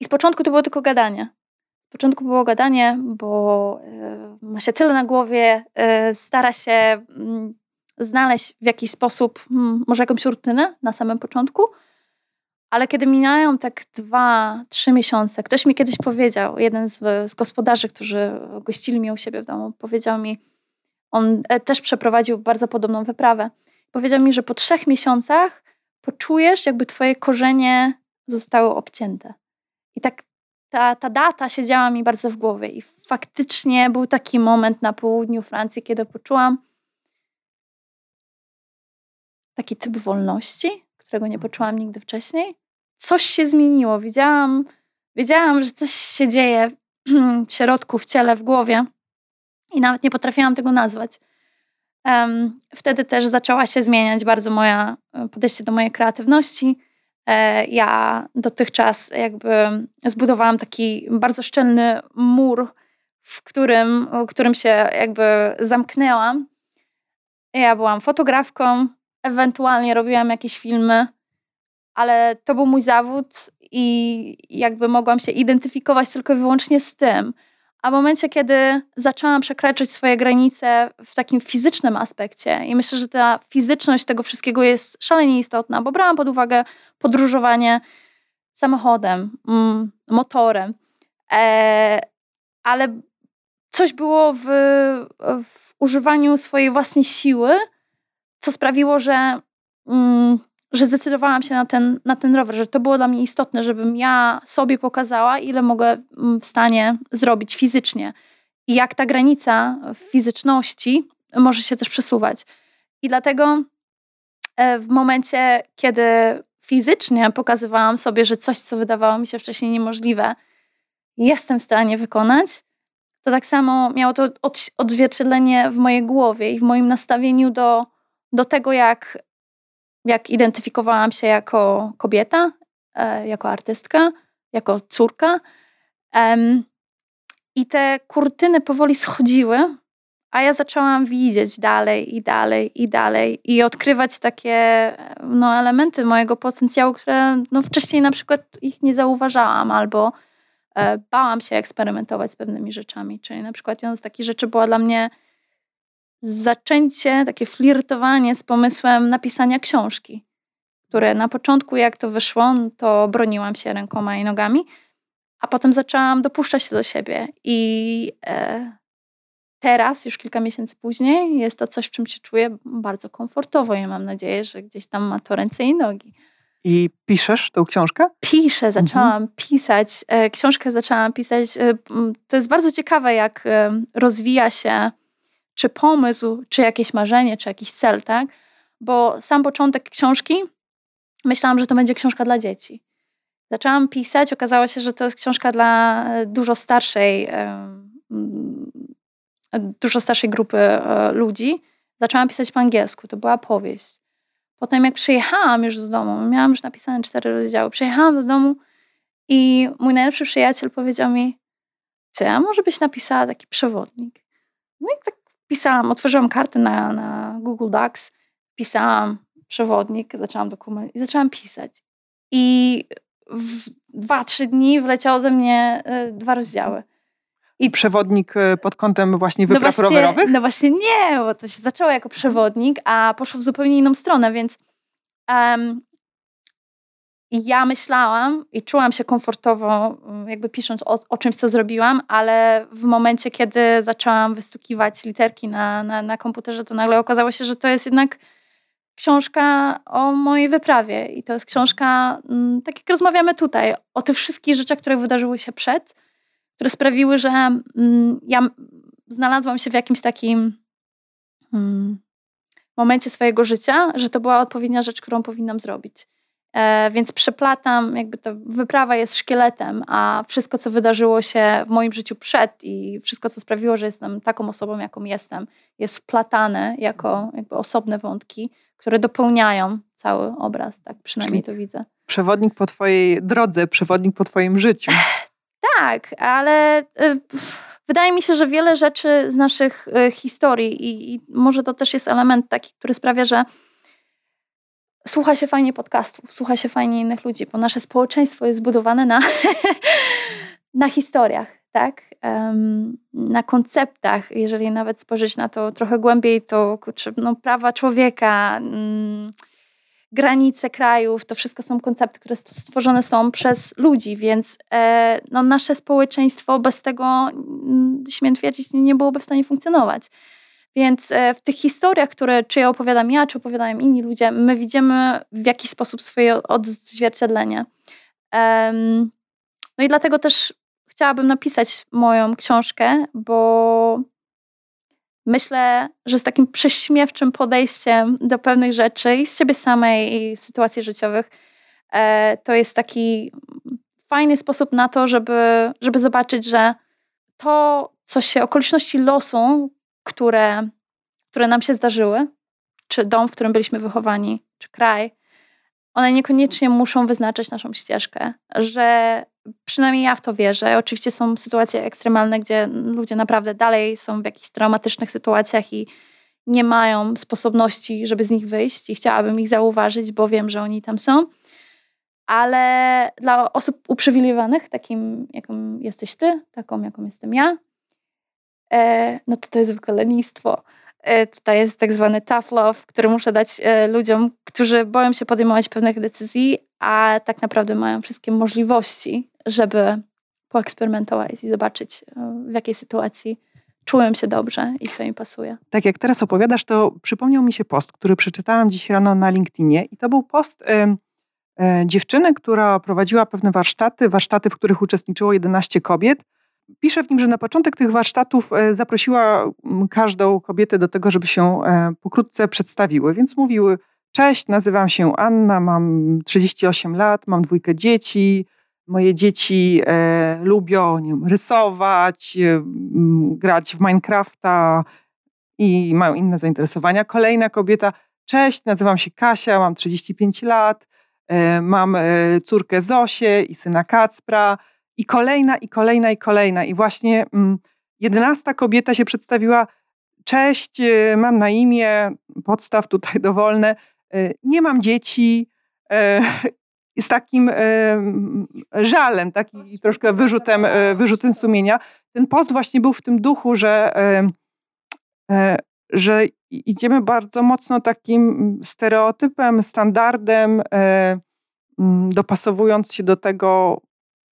i z początku to było tylko gadanie. Z początku było gadanie, bo e, ma się tyle na głowie, e, stara się mm, znaleźć w jakiś sposób hmm, może jakąś rutynę na samym początku, ale kiedy minają tak dwa, trzy miesiące, ktoś mi kiedyś powiedział, jeden z, z gospodarzy, którzy gościli mnie u siebie w domu, powiedział mi, on e, też przeprowadził bardzo podobną wyprawę. Powiedział mi, że po trzech miesiącach poczujesz, jakby twoje korzenie zostały obcięte. I tak ta, ta data siedziała mi bardzo w głowie i faktycznie był taki moment na południu Francji, kiedy poczułam taki typ wolności, którego nie poczułam nigdy wcześniej. Coś się zmieniło. Wiedziałam, wiedziałam, że coś się dzieje w środku, w ciele, w głowie i nawet nie potrafiłam tego nazwać. Wtedy też zaczęła się zmieniać bardzo moja e, podejście do mojej kreatywności. E, ja dotychczas jakby zbudowałam taki bardzo szczelny mur, w którym, w którym się jakby zamknęłam. Ja byłam fotografką, ewentualnie robiłam jakieś filmy, ale to był mój zawód i jakby mogłam się identyfikować tylko i wyłącznie z tym. A w momencie, kiedy zaczęłam przekraczać swoje granice w takim fizycznym aspekcie, i myślę, że ta fizyczność tego wszystkiego jest szalenie istotna, bo brałam pod uwagę podróżowanie samochodem, mm, motorem, e, ale coś było w, w, używaniu swojej własnej siły, co sprawiło, że mm, że zdecydowałam się na ten, na ten rower, że to było dla mnie istotne, żebym ja sobie pokazała, ile mogę mm, w stanie zrobić fizycznie i jak ta granica fizyczności może się też przesuwać. I dlatego e, w momencie, kiedy fizycznie pokazywałam sobie, że coś, co wydawało mi się wcześniej niemożliwe, jestem w stanie wykonać, to tak samo miało to odzwierciedlenie w mojej głowie i w moim nastawieniu do, do tego, jak, jak identyfikowałam się jako kobieta, e, jako artystka, jako córka. I te kurtyny powoli schodziły, a ja zaczęłam widzieć dalej i dalej i dalej i odkrywać takie no, elementy mojego potencjału, które no, wcześniej na przykład ich nie zauważałam albo e, bałam się eksperymentować z pewnymi rzeczami. Czyli na przykład jedną z takich rzeczy była dla mnie zaczęcie, takie flirtowanie z pomysłem napisania książki, które na początku jak to wyszło, to broniłam się rękoma i nogami, a potem zaczęłam dopuszczać się do siebie i e, teraz, już kilka miesięcy później, jest to coś, w czym się czuję bardzo komfortowo i mam nadzieję, że gdzieś tam ma to ręce i nogi. I piszesz tą książkę? Piszę, mhm. zaczęłam mhm. pisać. E, książkę zaczęłam pisać. E, to jest bardzo ciekawe, jak e, rozwija się czy pomysł, czy jakieś marzenie, czy jakiś cel, tak? Bo sam początek książki myślałam, że to będzie książka dla dzieci. Zaczęłam pisać, okazało się, że to jest książka dla dużo starszej dużo starszej grupy e, ludzi, zaczęłam pisać po angielsku. To była powieść. Potem jak przyjechałam już do domu, miałam już napisane cztery rozdziały, przyjechałam do domu i mój najlepszy przyjaciel powiedział mi, co ja może byś napisała taki przewodnik. No i tak pisałam, otworzyłam kartę na, na Google Docs, pisałam przewodnik, zaczęłam dokument i zaczęłam pisać. I w dwa, trzy dni wleciało ze mnie y, dwa rozdziały. I przewodnik e, pod kątem właśnie no wypraw no właśnie, rowerowych? No właśnie nie, bo to się zaczęło jako przewodnik, a poszło w zupełnie inną stronę, więc um, ja myślałam i czułam się komfortowo, mm, jakby pisząc o, o, czymś, co zrobiłam, ale w momencie, kiedy zaczęłam wystukiwać literki na, na, na komputerze, to nagle okazało się, że to jest jednak książka o mojej wyprawie. I to jest książka, mm, tak jak rozmawiamy tutaj, o tych wszystkich rzeczach, które wydarzyły się przed które sprawiły, że mm, ja znalazłam się w jakimś takim mm, momencie swojego życia, że to była odpowiednia rzecz, którą powinnam zrobić. E, więc przeplatam, jakby ta wyprawa jest szkieletem, a wszystko, co wydarzyło się w moim życiu przed i wszystko, co sprawiło, że jestem taką osobą, jaką jestem, jest wplatane jako jakby osobne wątki, które dopełniają cały obraz, tak przynajmniej Czyli to widzę. Przewodnik po twojej drodze, przewodnik po twoim życiu. Tak, ale y, wydaje mi się, że wiele rzeczy z naszych y, historii i, i może to też jest element taki, który sprawia, że słucha się fajnie podcastów, słucha się fajnie innych ludzi, bo nasze społeczeństwo jest zbudowane na, na historiach, tak? Na konceptach. Jeżeli nawet spojrzeć na to trochę głębiej, to kurczę, no, prawa człowieka, um, granice krajów, to wszystko są koncepty, które stworzone są przez ludzi, więc e, no, nasze społeczeństwo bez tego, mm, śmiem twierdzić, nie byłoby w stanie funkcjonować. Więc e, w tych historiach, które czy ja opowiadam ja, czy opowiadają inni ludzie, my widzimy w jakiś sposób swoje odzwierciedlenie. No i dlatego też chciałabym napisać moją książkę, bo myślę, że z takim prześmiewczym podejściem do pewnych rzeczy i z siebie samej, i sytuacji życiowych, e, to jest taki fajny sposób na to, żeby, żeby zobaczyć, że to, co się, okoliczności losu, które, które nam się zdarzyły, czy dom, w którym byliśmy wychowani, czy kraj, one niekoniecznie muszą wyznaczać naszą ścieżkę, że przynajmniej ja w to wierzę. Oczywiście są sytuacje ekstremalne, gdzie ludzie naprawdę dalej są w jakichś traumatycznych sytuacjach i nie mają sposobności, żeby z nich wyjść i chciałabym ich zauważyć, bo wiem, że oni tam są. Ale dla osób uprzywilejowanych, takim jaką jesteś ty, taką jaką jestem ja, no to to jest wykolenistwo. E, to jest tak zwany tough love, który muszę dać e, ludziom, którzy boją się podejmować pewnych decyzji, a tak naprawdę mają wszystkie możliwości, żeby poeksperymentować i zobaczyć, e, w jakiej sytuacji czułem się dobrze i co mi pasuje. Tak jak teraz opowiadasz, to przypomniał mi się post, który przeczytałam dziś rano na LinkedInie i to był post y, y, dziewczyny, która prowadziła pewne warsztaty, warsztaty, w których uczestniczyło 11 kobiet. Pisze w nim, że na początek tych warsztatów y, zaprosiła każdą kobietę do tego, żeby się pokrótce przedstawiły, więc mówiły Cześć, nazywam się Anna, mam 38 lat, mam dwójkę dzieci, moje dzieci e, lubią nie wiem, rysować, e, grać w Minecrafta i mają inne zainteresowania. Kolejna kobieta, cześć, nazywam się Kasia, mam 35 lat, e, mam e, córkę Zosię i syna Kacpra i kolejna, i kolejna, i kolejna. I właśnie mm, jedenasta kobieta się przedstawiła, cześć, e, mam na imię, podstaw tutaj dowolne, e, nie mam dzieci, e, z takim żalem, taki troszkę wyrzutem, wyrzutem sumienia. Ten post właśnie był w tym duchu, że, że idziemy bardzo mocno takim stereotypem, standardem, dopasowując się do tego,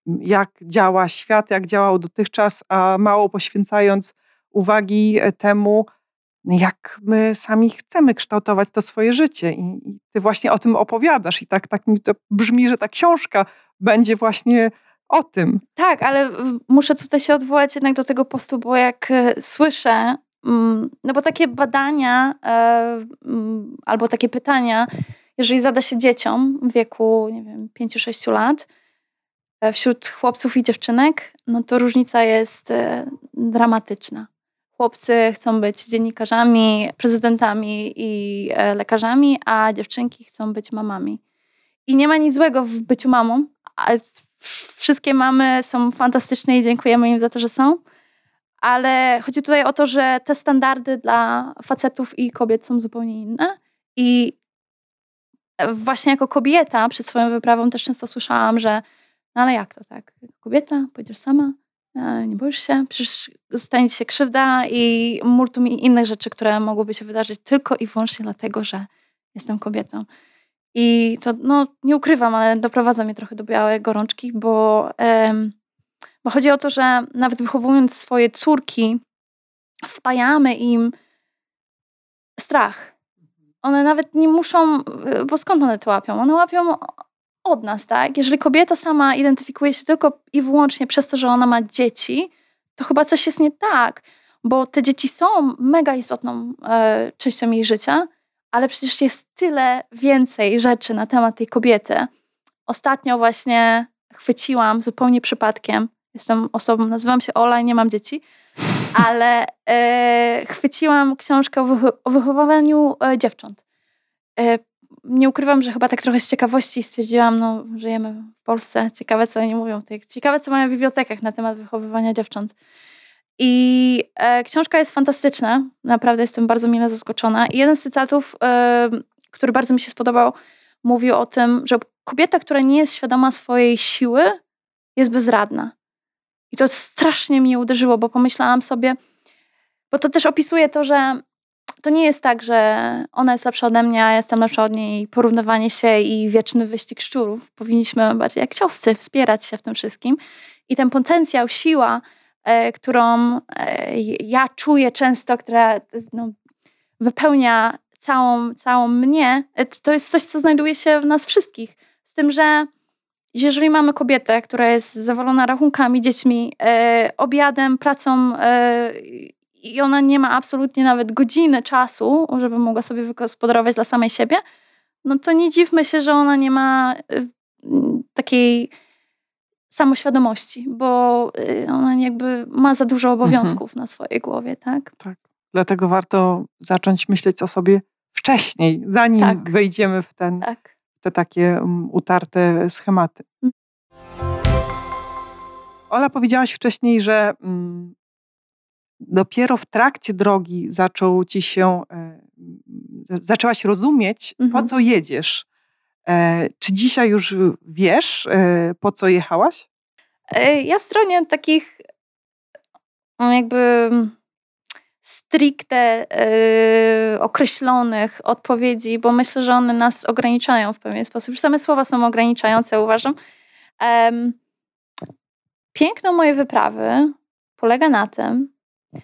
jak działa świat, jak działał dotychczas, a mało poświęcając uwagi temu, jak my sami chcemy kształtować to swoje życie. I, ty właśnie o tym opowiadasz. I tak, tak mi to brzmi, że ta książka będzie właśnie o tym. Tak, ale muszę tutaj się odwołać jednak do tego postu, bo jak e, słyszę, mm, no bo takie badania e, mm, albo takie pytania, jeżeli zada się dzieciom w wieku, nie wiem, 5-6 lat, e, wśród chłopców i dziewczynek, no to różnica jest dramatyczna. Chłopcy chcą być dziennikarzami, prezydentami i e, lekarzami, a dziewczynki chcą być mamami. I nie ma nic złego w byciu mamą. Wszystkie mamy są fantastyczne i dziękujemy im za to, że są. Ale chodzi tutaj o to, że te standardy dla facetów i kobiet są zupełnie inne. I właśnie jako kobieta przed swoją wyprawą też często słyszałam, że no ale jak to tak? Kobieta, pójdziesz sama, nie boisz się? Przecież stanie ci się krzywda i multum innych rzeczy, które mogłyby się wydarzyć tylko i wyłącznie dlatego, że jestem kobietą. I to, no, nie ukrywam, ale doprowadza mnie trochę do białej gorączki, bo, bo chodzi o to, że nawet wychowując swoje córki, wpajamy im strach. One nawet nie muszą, bo skąd one to łapią? One łapią od nas, tak? Jeżeli kobieta sama identyfikuje się tylko i wyłącznie przez to, że ona ma dzieci, to chyba coś jest nie tak, bo te dzieci są mega istotną e, częścią jej życia, ale przecież jest tyle więcej rzeczy na temat tej kobiety. Ostatnio właśnie chwyciłam zupełnie przypadkiem, jestem osobą, nazywam się Ola i nie mam dzieci, ale e, chwyciłam książkę o, wycho o wychowywaniu e, dziewcząt. E, nie ukrywam, że chyba tak trochę z ciekawości stwierdziłam, no żyjemy w Polsce, ciekawe co oni mówią, ciekawe co mają w bibliotekach na temat wychowywania dziewcząt. I e, książka jest fantastyczna, naprawdę jestem bardzo mile zaskoczona. I jeden z cytatów, e, który bardzo mi się spodobał, mówił o tym, że kobieta, która nie jest świadoma swojej siły, jest bezradna. I to strasznie mnie uderzyło, bo pomyślałam sobie, bo to też opisuje to, że to nie jest tak, że ona jest lepsza ode mnie, ja jestem lepsza od niej. Porównywanie się i wieczny wyścig szczurów. Powinniśmy bardziej jak cioscy wspierać się w tym wszystkim. I ten potencjał, siła, e, którą e, ja czuję często, która no, wypełnia całą, całą mnie, e, to jest coś, co znajduje się w nas wszystkich. Z tym, że jeżeli mamy kobietę, która jest zawalona rachunkami, dziećmi, e, obiadem, pracą e, i ona nie ma absolutnie nawet godziny czasu, żeby mogła sobie wygospodarować dla samej siebie, no to nie dziwmy się, że ona nie ma y, takiej samoświadomości, bo y, ona jakby ma za dużo obowiązków mhm. na swojej głowie, tak? Tak. Dlatego warto zacząć myśleć o sobie wcześniej, zanim tak. wejdziemy w ten, tak. te takie um, utarte schematy. Mm. Ola, powiedziałaś wcześniej, że mm, dopiero w trakcie drogi zaczął ci się, e, zaczęłaś rozumieć, mhm. po co jedziesz. E, czy dzisiaj już wiesz, e, po co jechałaś? Ja stronie takich no, jakby stricte określonych odpowiedzi, bo myślę, że one nas ograniczają w pewien sposób. Już same słowa są ograniczające, uważam. piękno mojej wyprawy polega na tym,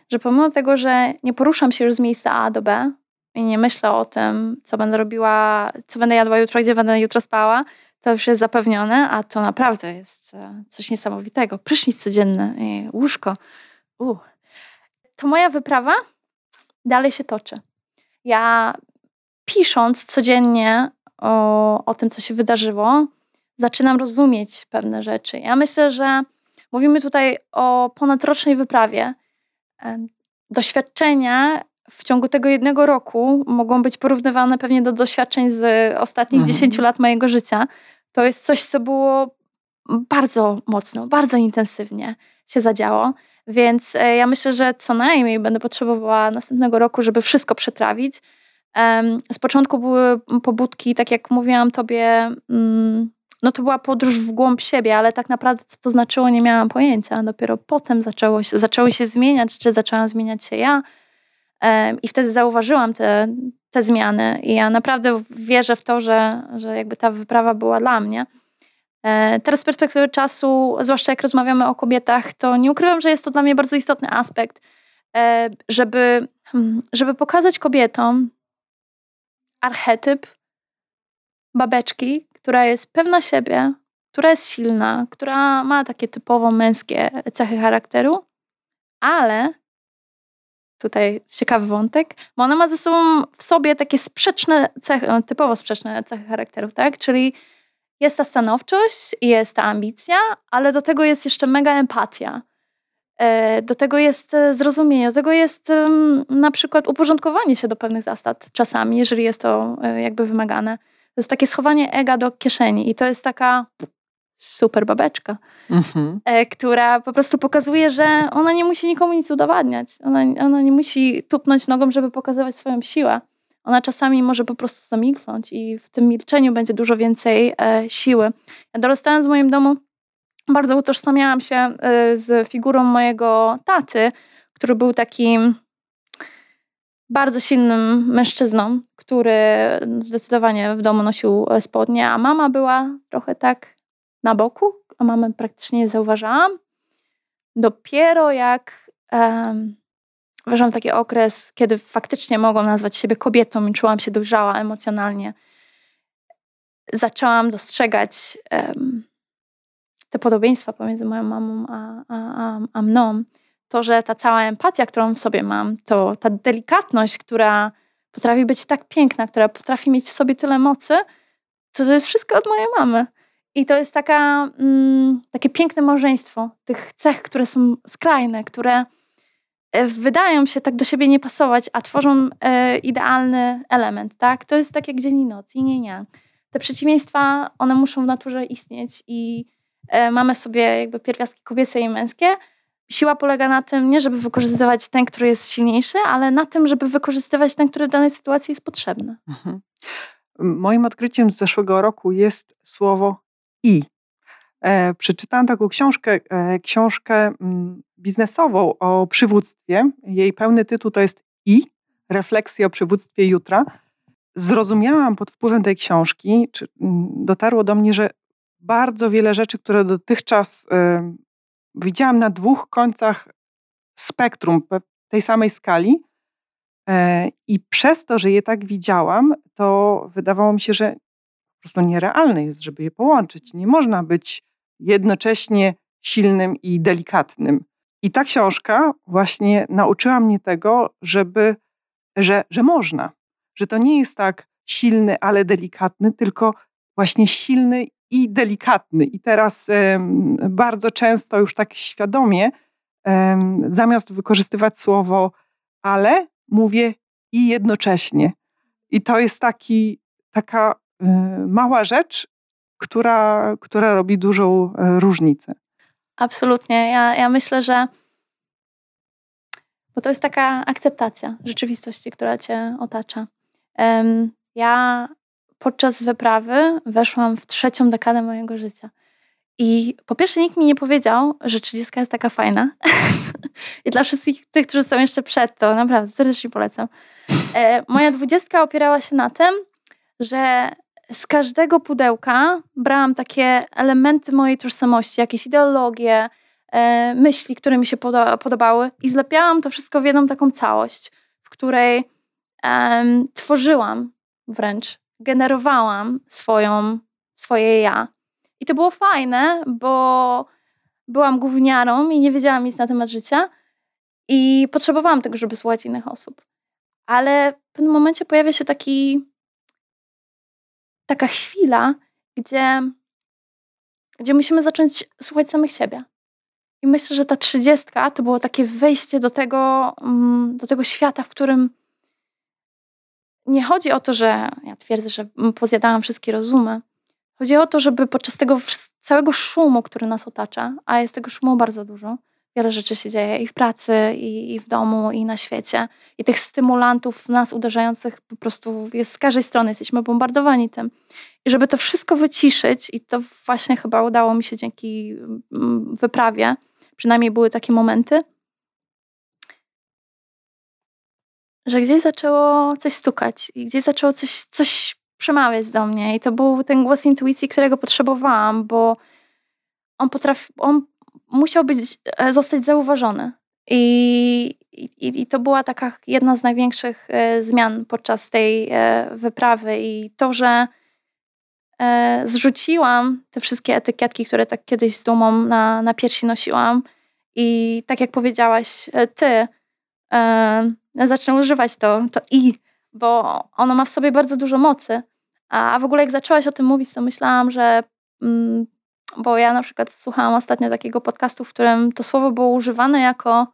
że pomimo tego, że nie poruszam się już z miejsca A do B i nie myślę o tym, co będę robiła, co będę jadła jutro, gdzie będę jutro spała, to już jest zapewnione, a to naprawdę jest e, coś niesamowitego. Prysznic codzienny, łóżko. Uh. To moja wyprawa dalej się toczy. Ja pisząc codziennie o, o tym, co się wydarzyło, zaczynam rozumieć pewne rzeczy. Ja myślę, że mówimy tutaj o ponadrocznej wyprawie. Doświadczenia w ciągu tego jednego roku mogą być porównywane pewnie do doświadczeń z ostatnich mhm. 10 lat mojego życia. To jest coś, co było bardzo mocno, bardzo intensywnie się zadziało. Więc e, ja myślę, że co najmniej będę potrzebowała następnego roku, żeby wszystko przetrawić. Z początku były pobudki, tak jak mówiłam tobie, mm, no to była podróż w głąb siebie, ale tak naprawdę co to znaczyło, nie miałam pojęcia. Dopiero potem zaczęło się, zaczęły się zmieniać, czy zaczęłam zmieniać się ja. I wtedy zauważyłam te, te zmiany. I ja naprawdę wierzę w to, że, że jakby ta wyprawa była dla mnie. E, teraz z perspektywy czasu, zwłaszcza jak rozmawiamy o kobietach, to nie ukrywam, że jest to dla mnie bardzo istotny aspekt, e, żeby, hmm, żeby pokazać kobietom archetyp babeczki, która jest pewna siebie, która jest silna, która ma takie typowo męskie cechy charakteru, ale tutaj ciekawy wątek, bo ona ma ze sobą w sobie takie sprzeczne cechy, typowo sprzeczne cechy charakteru, tak? Czyli jest ta stanowczość, jest ta ambicja, ale do tego jest jeszcze mega empatia. E, do tego jest e, zrozumienie, do tego jest na przykład uporządkowanie się do pewnych zasad czasami, jeżeli jest to e, jakby wymagane. To jest takie schowanie ega do kieszeni i to jest taka super babeczka, mhm. która po prostu pokazuje, że ona nie musi nikomu nic udowadniać. Ona, ona nie musi tupnąć nogą, żeby pokazywać swoją siłę ona czasami może po prostu zamilknąć i w tym milczeniu będzie dużo więcej e, siły. Ja dorastając w moim domu bardzo utożsamiałam się e, z figurą mojego taty, który był takim bardzo silnym mężczyzną, który zdecydowanie w domu nosił spodnie, a mama była trochę tak na boku, a mamę praktycznie nie zauważałam. Dopiero jak um, Uważam taki okres, kiedy faktycznie mogłam nazwać siebie kobietą i czułam się dojrzała emocjonalnie. Zaczęłam dostrzegać um, te podobieństwa pomiędzy moją mamą a, a, a, mną. To, że ta cała empatia, którą w sobie mam, to ta delikatność, która potrafi być tak piękna, która potrafi mieć w sobie tyle mocy, to to jest wszystko od mojej mamy. I to jest taka, mm, takie piękne małżeństwo tych cech, które są skrajne, które E, wydają się tak do siebie nie pasować, a tworzą e, idealny element, tak? To jest tak jak dzień i noc, i nie, nie. Te przeciwieństwa, one muszą w naturze istnieć i e, mamy sobie jakby pierwiastki kobiece i męskie. Siła polega na tym, nie żeby wykorzystywać ten, który jest silniejszy, ale na tym, żeby wykorzystywać ten, który w danej sytuacji jest potrzebny. Mhm. Moim odkryciem z zeszłego roku jest słowo i. E, przeczytałam taką książkę, e, książkę mm, biznesową o przywództwie. Jej pełny tytuł to jest I refleksje o przywództwie jutra. Zrozumiałam pod wpływem tej książki, czy mm, dotarło do mnie, że bardzo wiele rzeczy, które dotychczas widziałam na dwóch końcach spektrum tej samej skali, y, i przez to, że je tak widziałam, to wydawało mi się, że po prostu nierealne jest, żeby je połączyć. Nie można być jednocześnie silnym i delikatnym. I ta książka właśnie nauczyła mnie tego, żeby, że, że można, że to nie jest tak silny, ale delikatny, tylko właśnie silny i delikatny. I teraz bardzo często już tak świadomie, zamiast wykorzystywać słowo ale, mówię i jednocześnie. I to jest taki, taka y, mała rzecz, która, która robi dużą e, różnicę. Absolutnie. Ja, ja myślę, że bo to jest taka akceptacja rzeczywistości, która cię otacza. Ja podczas wyprawy weszłam w trzecią dekadę mojego życia. I po pierwsze, nikt mi nie powiedział, że 30 jest taka fajna. I dla wszystkich tych, którzy są jeszcze przed, to naprawdę serdecznie polecam. E, moja dwudziestka opierała się na tym, że z każdego pudełka brałam takie elementy mojej tożsamości, jakieś ideologie, e, myśli, które mi się podobały i zlepiałam to wszystko w jedną taką całość, w której tworzyłam wręcz, generowałam swoją, swoje ja. I to było fajne, bo byłam gówniarą i nie wiedziałam nic na temat życia i potrzebowałam tego, żeby słuchać innych osób. Ale w pewnym momencie pojawia się taki taka chwila, gdzie gdzie musimy zacząć słuchać samych siebie. I myślę, że ta trzydziestka to było takie wejście do tego, mm, do tego świata, w którym nie chodzi o to, że ja twierdzę, że pozjadałam wszystkie rozumy. Chodzi o to, żeby podczas tego całego szumu, który nas otacza, a jest tego szumu bardzo dużo, wiele rzeczy się dzieje i w pracy, i, i w domu, i na świecie. I tych stymulantów nas uderzających po prostu jest z każdej strony, jesteśmy bombardowani tym. I żeby to wszystko wyciszyć, i to właśnie chyba udało mi się dzięki wyprawie, przynajmniej były takie momenty, że gdzieś zaczęło coś stukać i gdzieś zaczęło coś, coś przemawiać do mnie. I to był ten głos intuicji, którego potrzebowałam, bo on potrafi, on musiał być, e, zostać zauważony. I, i, I to była taka jedna z największych e, zmian podczas tej e, wyprawy. I to, że zrzuciłam te wszystkie etykietki, które tak kiedyś z dumą na, na piersi nosiłam. I tak jak powiedziałaś ty, zacznę używać to, to i, bo ono ma w sobie bardzo dużo mocy. A w ogóle jak zaczęłaś o tym mówić, to myślałam, że mm, bo ja na przykład słuchałam ostatnio takiego podcastu, w którym to słowo było używane jako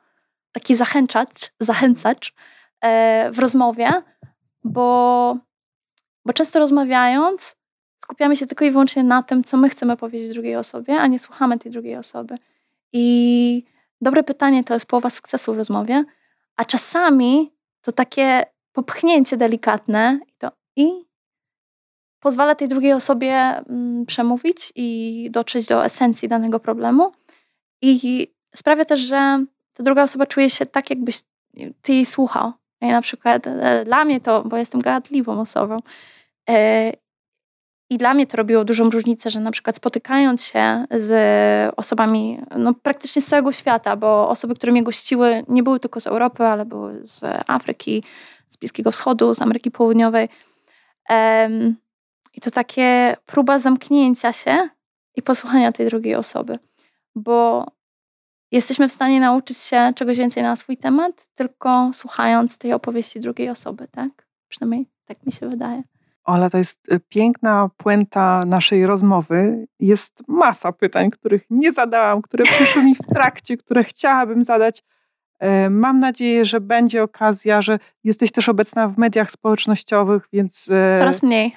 taki zachęcacz, zachęcacz e, w rozmowie, bo, bo często rozmawiając skupiamy się tylko i wyłącznie na tym, co my chcemy powiedzieć drugiej osobie, a nie słuchamy tej drugiej osoby. I dobre pytanie to jest połowa sukcesu w rozmowie, a czasami to takie popchnięcie delikatne to i pozwala tej drugiej osobie mm, przemówić i dotrzeć do esencji danego problemu. I sprawia też, że ta druga osoba czuje się tak, jakbyś ty jej słuchał. I na przykład e, dla mnie to, bo jestem gadatliwą osobą, e, i dla mnie to robiło dużą różnicę, że na przykład spotykając się z osobami no, praktycznie z całego świata, bo osoby, które mnie gościły, nie były tylko z Europy, ale były z Afryki, z Bliskiego Wschodu, z Ameryki Południowej. I to takie próba zamknięcia się i posłuchania tej drugiej osoby, bo jesteśmy w stanie nauczyć się czegoś więcej na swój temat, tylko słuchając tej opowieści drugiej osoby, tak? Przynajmniej tak mi się wydaje. Ola, to jest y, piękna puenta naszej rozmowy. Jest masa pytań, których nie zadałam, które przyszły mi w trakcie, które chciałabym zadać. E, mam nadzieję, że będzie okazja, że jesteś też obecna w mediach społecznościowych, więc. E, Coraz mniej.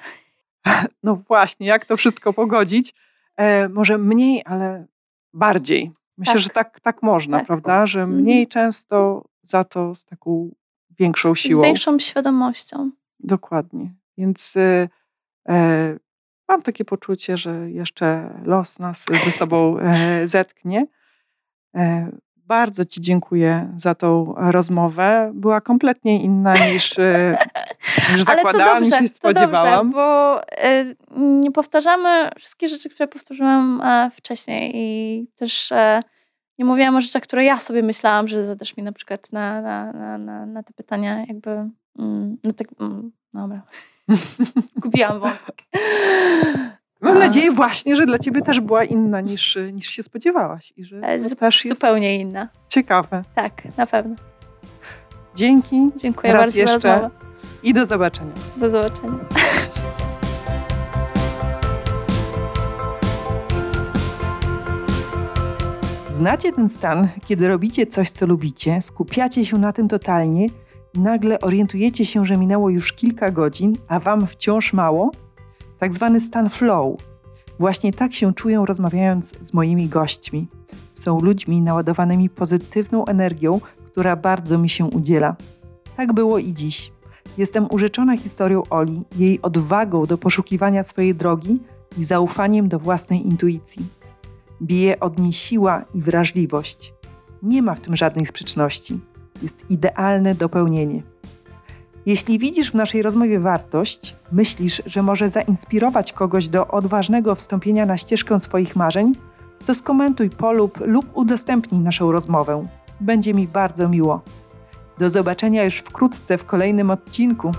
No właśnie, jak to wszystko pogodzić? E, może mniej, ale bardziej. Myślę, tak. że tak, tak można, tak. prawda? Że mhm. mniej często za to z taką większą siłą. Z większą świadomością. Dokładnie. Więc e, e, mam takie poczucie, że jeszcze los nas ze sobą e, zetknie. E, bardzo Ci dziękuję za tą rozmowę. Była kompletnie inna niż, niż zakładałam, niż się spodziewałam. To dobrze, bo nie powtarzamy wszystkich rzeczy, które powtórzyłam wcześniej i też nie mówiłam o rzeczach, które ja sobie myślałam, że zadasz mi na przykład na, na, na, na te pytania jakby mm, na te, mm, dobra. Gubiłam wątek. Mam nadzieję właśnie, że dla ciebie też była inna niż, niż się spodziewałaś. I że e, Z, też zupełnie inna. Ciekawe. Tak, na pewno. Dzięki. Dziękuję raz bardzo jeszcze. za rozmowę. I do zobaczenia. Do zobaczenia. Znacie ten stan, kiedy robicie coś, co lubicie, skupiacie się na tym totalnie nagle orientujecie się, że minęło już kilka godzin, a wam wciąż mało? Tak zwany stan flow. Właśnie tak się czuję rozmawiając z moimi gośćmi. Są ludźmi naładowanymi pozytywną energią, która bardzo mi się udziela. Tak było i dziś. Jestem urzeczona historią Oli, jej odwagą do poszukiwania swojej drogi i zaufaniem do własnej intuicji. Bije od niej siła i wrażliwość. Nie ma w tym żadnej sprzeczności. Jest idealne dopełnienie. Jeśli widzisz w naszej rozmowie wartość, myślisz, że może zainspirować kogoś do odważnego wstąpienia na ścieżkę swoich marzeń, to skomentuj, polub lub udostępnij naszą rozmowę. Będzie mi bardzo miło. Do zobaczenia już wkrótce w kolejnym odcinku.